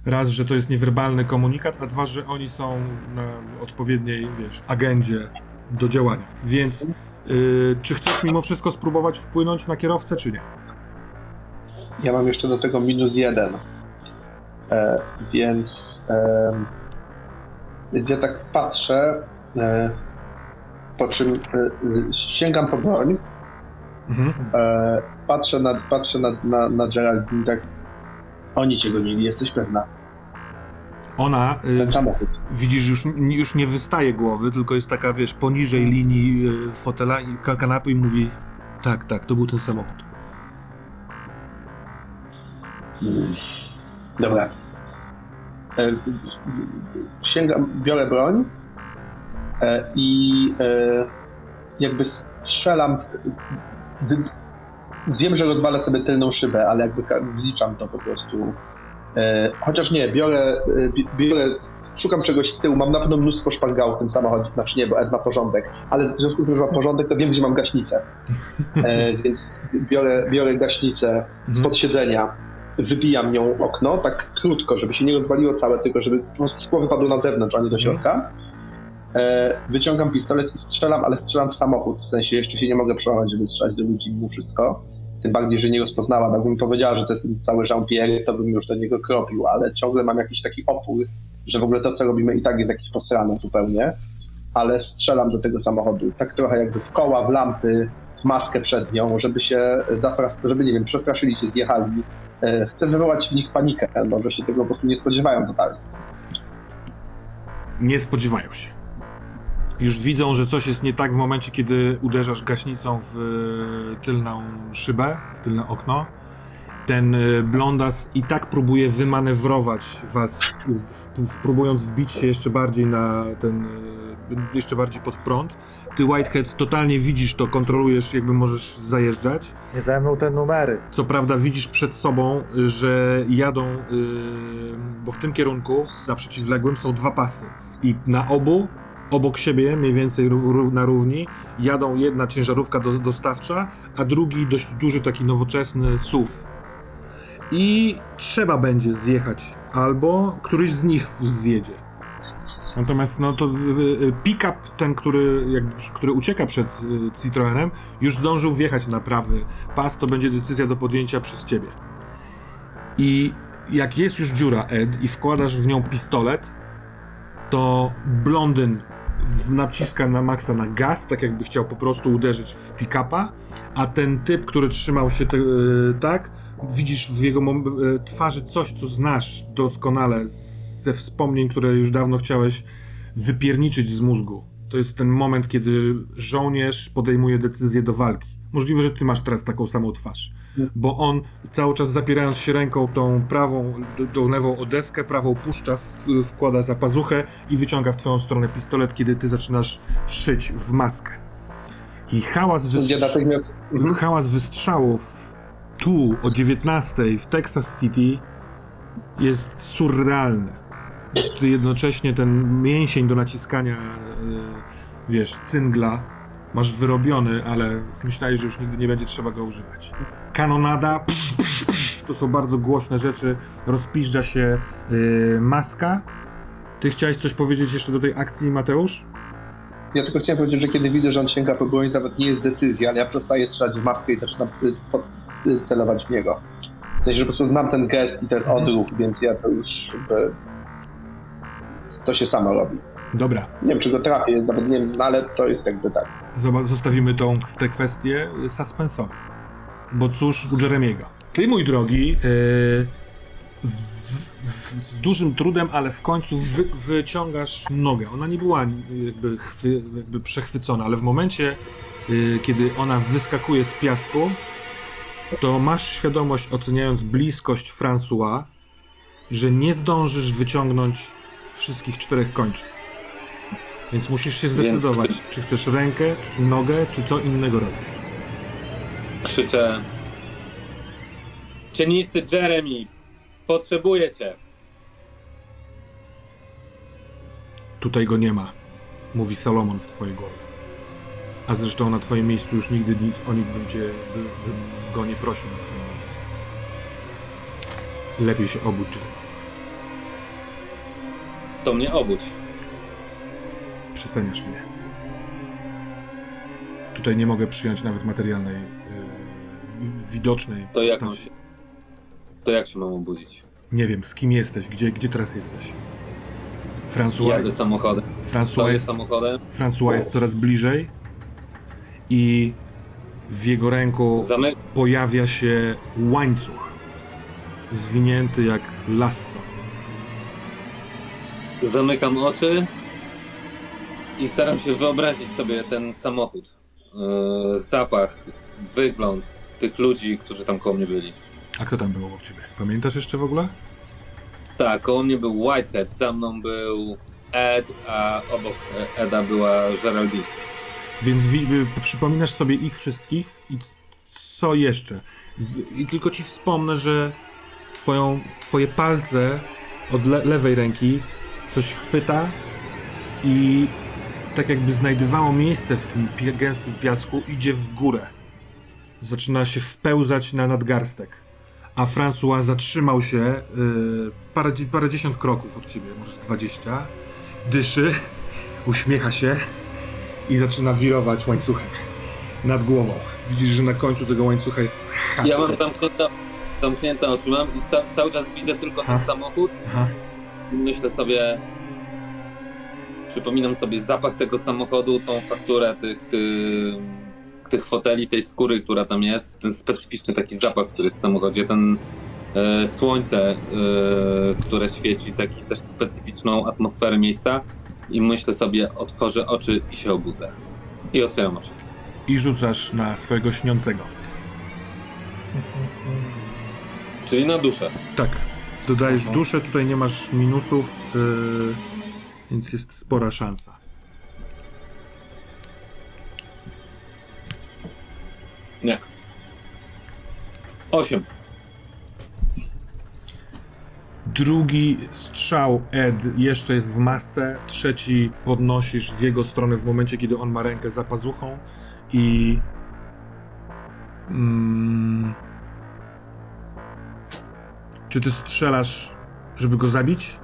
Raz, że to jest niewerbalny komunikat, a dwa, że oni są na odpowiedniej, wiesz, agendzie do działania. Więc y, czy chcesz mimo wszystko spróbować wpłynąć na kierowcę, czy nie? Ja mam jeszcze do tego minus jeden. E, więc, e, więc ja tak patrzę, e, po czym e, sięgam po broń, Mhm. e, patrzę na, patrzę na, na, na Geraldine tak, oni cię gonili, jesteś pewna? Ona, y, widzisz, już, już nie wystaje głowy, tylko jest taka, wiesz, poniżej linii y, fotela i ka- kanapy i mówi tak, tak, to był ten samochód. Dobra. E, sięgam, biorę broń e, i e, jakby strzelam. Wiem, że rozwalę sobie tylną szybę, ale jakby wliczam to po prostu. Chociaż nie, biorę, bi- biorę, szukam czegoś z tyłu. Mam na pewno mnóstwo szpargałów w tym samochodzie, znaczy nie, bo Ed ma porządek, ale w związku z tym, że ma porządek, to wiem, gdzie mam gaśnicę. (laughs) Więc biorę, biorę gaśnicę Mhm. spod siedzenia, wybijam nią okno, tak krótko, żeby się nie rozwaliło całe, tylko żeby po prostu szkło wypadło na zewnątrz, a nie do środka. E, wyciągam pistolet i strzelam, ale strzelam w samochód. W sensie jeszcze się nie mogę przełamać, żeby strzelać do ludzi mimo wszystko. Tym bardziej, że nie rozpoznałam. Jakbym powiedziała, że to jest cały Jean-Pierre, to bym już do niego kropił, ale ciągle mam jakiś taki opór, że w ogóle to, co robimy i tak jest jakieś posrane zupełnie. Ale strzelam do tego samochodu. Tak trochę jakby w koła, w lampy, w maskę przed nią, żeby się zafras... żeby nie wiem, przestraszyli się, zjechali. E, Chcę wywołać w nich panikę, może się tego po prostu nie spodziewają totalnie. Nie spodziewają się. Już widzą, że coś jest nie tak w momencie, kiedy uderzasz gaśnicą w e, tylną szybę, w tylne okno. Ten e, blondas i tak próbuje wymanewrować was, w, w, próbując wbić się jeszcze bardziej na ten, jeszcze bardziej pod prąd. Ty, Whitehead, totalnie widzisz to, kontrolujesz, jakby możesz zajeżdżać. Nie ze mną te numery. Co prawda widzisz przed sobą, że jadą, yy, bo w tym kierunku, na przeciwległym, są dwa pasy. I na obu, obok siebie, mniej więcej na równi, jadą jedna ciężarówka do, dostawcza, a drugi dość duży, taki nowoczesny SUV. I trzeba będzie zjechać, albo któryś z nich zjedzie. Natomiast no to y, y, pick-up, ten, który, jakby, który ucieka przed y, Citroenem, już zdążył wjechać na prawy pas, to będzie decyzja do podjęcia przez ciebie. I jak jest już dziura, Ed, i wkładasz w nią pistolet, to blondyn naciska na maksa na gaz, tak jakby chciał po prostu uderzyć w pick-upa, a ten typ, który trzymał się te, y, tak, widzisz w jego y, twarzy coś, co znasz doskonale z- ze wspomnień, które już dawno chciałeś wypierniczyć z mózgu. To jest ten moment, kiedy żołnierz podejmuje decyzję do walki. Możliwe, że ty masz teraz taką samą twarz. Bo on cały czas zapierając się ręką tą prawą, tą lewą o deskę, prawą puszcza, wkłada za pazuchę i wyciąga w twoją stronę pistolet, kiedy ty zaczynasz szyć w maskę. I hałas, wystrz- Mhm. hałas wystrzałów tu o 19 w Texas City jest surrealny. Ty jednocześnie ten mięsień do naciskania, e, wiesz, cyngla masz wyrobiony, ale myślałeś, że już nigdy nie będzie trzeba go używać. Kanonada, psz, psz, psz, to są bardzo głośne rzeczy, rozpiżdża się e, maska. Ty chciałeś coś powiedzieć jeszcze do tej akcji, Mateusz? Ja tylko chciałem powiedzieć, że kiedy widzę, że on sięga po broń, nawet nie jest decyzja, ale ja przestaję strzelać w maskę i zaczynam y, pod, y, celować w niego. W sensie, że po prostu znam ten gest i ten odruch, więc ja to już jakby... To się samo robi. Dobra, Nie wiem, czy go trafię, nawet nie wiem, no ale to jest jakby tak. Zostawimy tą, tę kwestię suspensowi. Bo cóż u Jeremiego. Ty, mój drogi, yy, w, w, z dużym trudem, ale w końcu wy, wyciągasz nogę. Ona nie była jakby, chwy, jakby przechwycona, ale w momencie, yy, kiedy ona wyskakuje z piasku, to masz świadomość, oceniając bliskość François, że nie zdążysz wyciągnąć wszystkich czterech kończyn. Więc musisz się zdecydować, czy chcesz rękę, czy nogę, czy co innego robisz. Krzyczę. Cienisty Jeremy, potrzebuję cię. Tutaj go nie ma, mówi Salomon w twojej głowie. A zresztą na twoim miejscu już nigdy nic, o nich bym, cię, by, bym go nie prosił na twoim miejscu. Lepiej się obudź, Jeremy. To mnie obudź. Przeceniasz mnie. Tutaj nie mogę przyjąć nawet materialnej, yy, wi- widocznej To jak mam się. To jak się mam obudzić? Nie wiem, z kim jesteś, gdzie, gdzie teraz jesteś. François, Jadę samochodem. François, jest, samochodem. François jest coraz bliżej i w jego ręku Zamek. pojawia się łańcuch zwinięty jak lasso. Zamykam oczy i staram się wyobrazić sobie ten samochód. Yy, zapach, wygląd tych ludzi, którzy tam koło mnie byli. A kto tam był obok ciebie? Pamiętasz jeszcze w ogóle? Tak, koło mnie był Whitehead, za mną był Ed, a obok Eda była Geraldine. Więc wi- y, przypominasz sobie ich wszystkich i co jeszcze? W, I tylko ci wspomnę, że twoją, twoje palce od le- lewej ręki coś chwyta i tak jakby znajdowało miejsce w tym gęstym piasku, idzie w górę. Zaczyna się wpełzać na nadgarstek. a François zatrzymał się y, parę, parędziesiąt kroków od ciebie, może dwadzieścia. Dyszy, uśmiecha się i zaczyna wirować łańcuchem nad głową. Widzisz, że na końcu tego łańcucha jest hak. Ja mam zamknięte, zamknięte oczy mam i ca, cały czas widzę tylko ten Aha. samochód. Aha. Myślę sobie, przypominam sobie zapach tego samochodu, tą fakturę tych, yy, tych foteli, tej skóry, która tam jest, ten specyficzny taki zapach, który jest w samochodzie, ten e, słońce, e, które świeci, taki też specyficzną atmosferę miejsca i myślę sobie, otworzę oczy i się obudzę. I otwieram oczy. I rzucasz na swojego śniącego. Czyli na duszę. Tak. Dodajesz Aha. duszę, tutaj nie masz minusów, yy, więc jest spora szansa. Nie. Osiem. Drugi strzał Ed jeszcze jest w masce, trzeci podnosisz w jego stronę w momencie, kiedy on ma rękę za pazuchą i... Mm, czy ty strzelasz, żeby go zabić?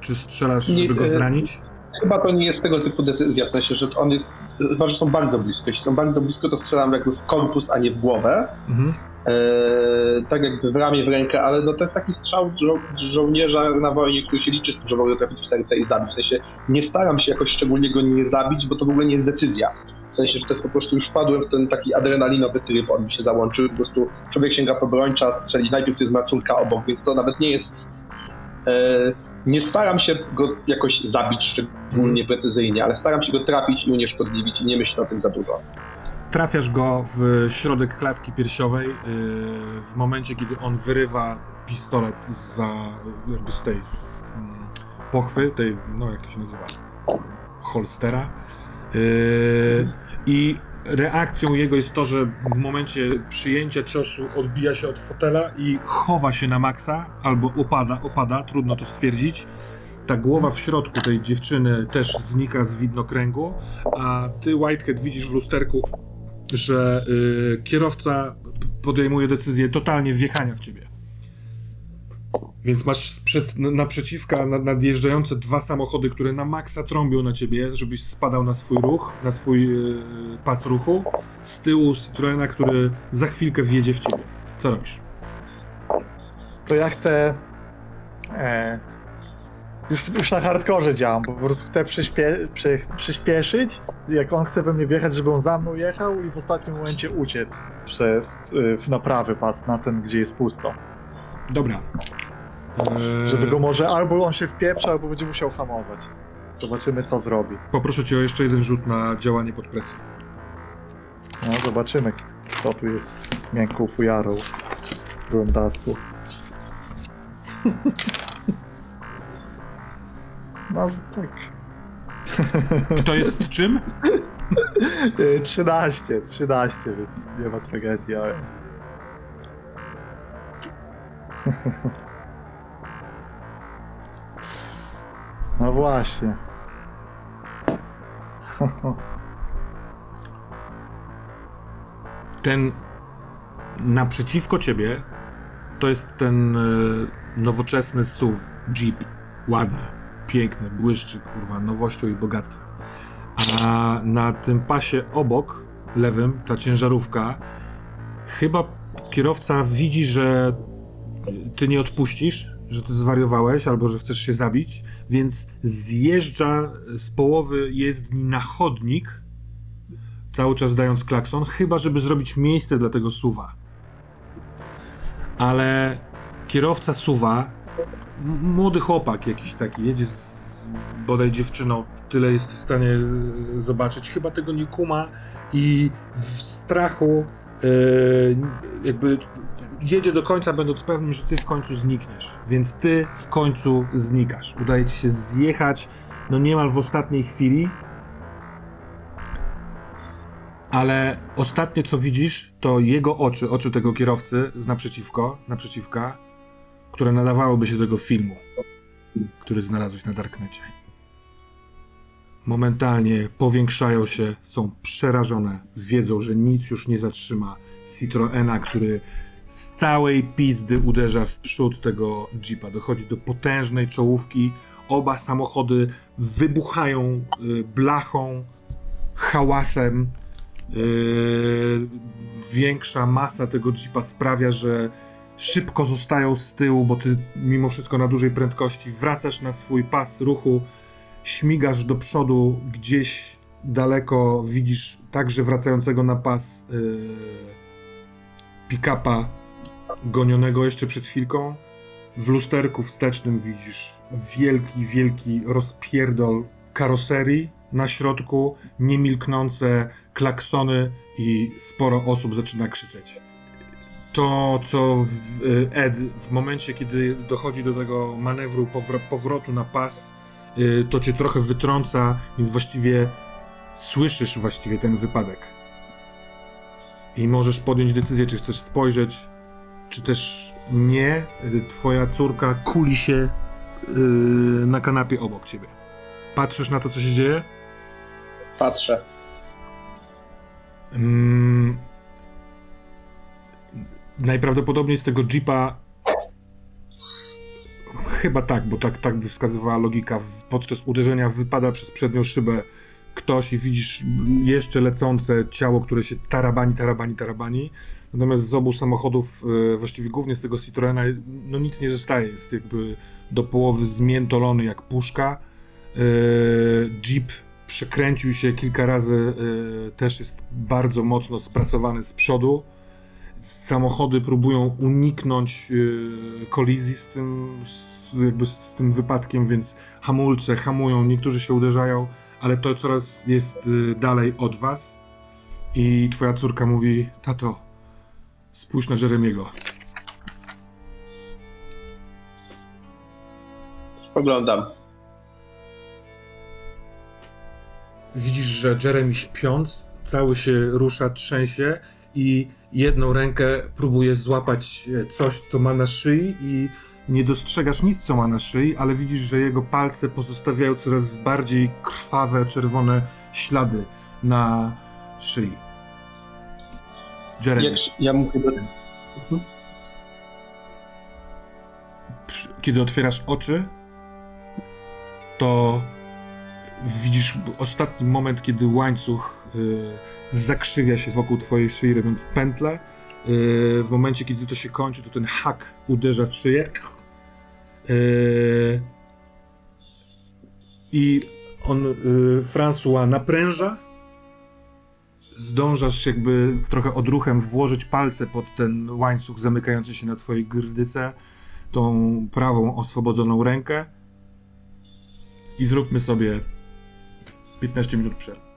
Czy strzelasz, żeby go e, zranić? Chyba to nie jest tego typu decyzja, w sensie, że on jest, chyba, że są bardzo blisko. Jeśli są bardzo blisko, to strzelam jakby w korpus, a nie w głowę. Mhm. Eee, tak jakby w ramię, w rękę, ale no to jest taki strzał żo- żołnierza na wojnie, który się liczy z tym, że mogę trafić w serce i zabić. W sensie nie staram się jakoś szczególnie go nie zabić, bo to w ogóle nie jest decyzja. W sensie, że to jest po prostu już wpadłem w ten taki adrenalinowy tryb, on mi się załączył, po prostu człowiek sięga po broń, trzeba strzelić, najpierw to jest macunka obok, więc to nawet nie jest... Eee, nie staram się go jakoś zabić szczególnie precyzyjnie, ale staram się go trafić i unieszkodliwić i nie myślę o tym za dużo. Trafiasz go w środek klatki piersiowej yy, w momencie, kiedy on wyrywa pistolet za, jakby z tej z, mm, pochwy, tej, no jak to się nazywa, holstera. Yy, I reakcją jego jest to, że w momencie przyjęcia ciosu odbija się od fotela i chowa się na maksa, albo opada, opada, trudno to stwierdzić. Ta głowa w środku tej dziewczyny też znika z widnokręgu, a ty, Whitehead, widzisz w lusterku, że y, kierowca podejmuje decyzję totalnie wjechania w ciebie. Więc masz sprzed, na- naprzeciwka nad, nadjeżdżające dwa samochody, które na maksa trąbią na ciebie, żebyś spadał na swój ruch, na swój y, pas ruchu. Z tyłu Citroena, który za chwilkę wjedzie w ciebie. Co robisz? To ja chcę. E, już, już na hardkorze działam, bo po prostu chcę przyspie, przy, przyspieszyć. Jak on chce we mnie wjechać, żeby on za mną jechał i w ostatnim momencie uciec przez y, w naprawy pas na ten, gdzie jest pusto. Dobra. Eee, Żeby go może albo on się wpieprze, albo będzie musiał hamować. Zobaczymy, co zrobi. Poproszę cię o jeszcze jeden rzut na działanie pod presją. No, zobaczymy, kto tu jest miękką fujarą grundasku. (laughs) No, tak. (laughs) Kto jest czym? Y, 13, 13, więc nie ma tragedii, ale... (laughs) No właśnie. ten naprzeciwko ciebie to jest ten e, nowoczesny SUV, Jeep. Ładny, piękny, błyszczy, kurwa, nowością i bogactwem. A na tym pasie obok, lewym, ta ciężarówka, chyba kierowca widzi, że ty nie odpuścisz, że ty zwariowałeś albo że chcesz się zabić, więc zjeżdża z połowy jezdni na chodnik, cały czas dając klakson, chyba żeby zrobić miejsce dla tego suwa. Ale kierowca suwa, młody chłopak jakiś taki, jedzie z bodaj dziewczyną, tyle jest w stanie e, zobaczyć, chyba tego nie kuma i w strachu e, jakby jedzie do końca, będąc pewnym, że ty w końcu znikniesz. Więc ty w końcu znikasz. Udaje ci się zjechać, no niemal w ostatniej chwili, ale ostatnie co widzisz, to jego oczy, oczy tego kierowcy z naprzeciwko, naprzeciwka, które nadawałyby się do tego filmu, który znalazłeś na Darknecie. Momentalnie powiększają się, są przerażone, wiedzą, że nic już nie zatrzyma Citroena, który z całej pizdy uderza w przód tego jeepa. Dochodzi do potężnej czołówki. Oba samochody wybuchają y, blachą, hałasem. Y, większa masa tego jeepa sprawia, że szybko zostają z tyłu, bo ty mimo wszystko na dużej prędkości wracasz na swój pas ruchu, śmigasz do przodu, gdzieś daleko widzisz także wracającego na pas yy, pick-upa gonionego jeszcze przed chwilką. W lusterku wstecznym widzisz wielki, wielki rozpierdol karoserii na środku, niemilknące klaksony i sporo osób zaczyna krzyczeć to, co w, y, Ed w momencie, kiedy dochodzi do tego manewru powro- powrotu na pas, y, to cię trochę wytrąca, więc właściwie słyszysz właściwie ten wypadek. I możesz podjąć decyzję, czy chcesz spojrzeć, czy też nie. Y, Twoja córka kuli się y, na kanapie obok ciebie. Patrzysz na to, co się dzieje? Patrzę. Mm, najprawdopodobniej z tego jeepa. Chyba tak, bo tak, tak by wskazywała logika. Podczas uderzenia wypada przez przednią szybę ktoś i widzisz jeszcze lecące ciało, które się tarabani, tarabani, tarabani. Natomiast z obu samochodów, e, właściwie głównie z tego Citroena, no nic nie zostaje. Jest jakby do połowy zmiętolony jak puszka. E, Jeep przekręcił się kilka razy, e, też jest bardzo mocno sprasowany z przodu. Samochody próbują uniknąć kolizji z tym, jakby z tym wypadkiem, więc hamulce hamują, niektórzy się uderzają, ale to coraz jest dalej od was. I twoja córka mówi: Tato, spójrz na Jeremiego. Spoglądam. Widzisz, że Jeremy śpiąc, cały się rusza, trzęsie i jedną rękę próbuje złapać e, coś, co ma na szyi i nie dostrzegasz nic, co ma na szyi, ale widzisz, że jego palce pozostawiają coraz bardziej krwawe, czerwone ślady na szyi. Jeremy, ja mówię do... przy- kiedy otwierasz oczy, to widzisz ostatni moment, kiedy łańcuch y, zakrzywia się wokół twojej szyi, robiąc pętlę. Y, w momencie, kiedy to się kończy, to ten hak uderza w szyję. Y, I on, y, François, napręża. Zdążasz jakby trochę odruchem włożyć palce pod ten łańcuch zamykający się na twojej gyrdyce tą prawą oswobodzoną rękę i zróbmy sobie 15 minut przerwy.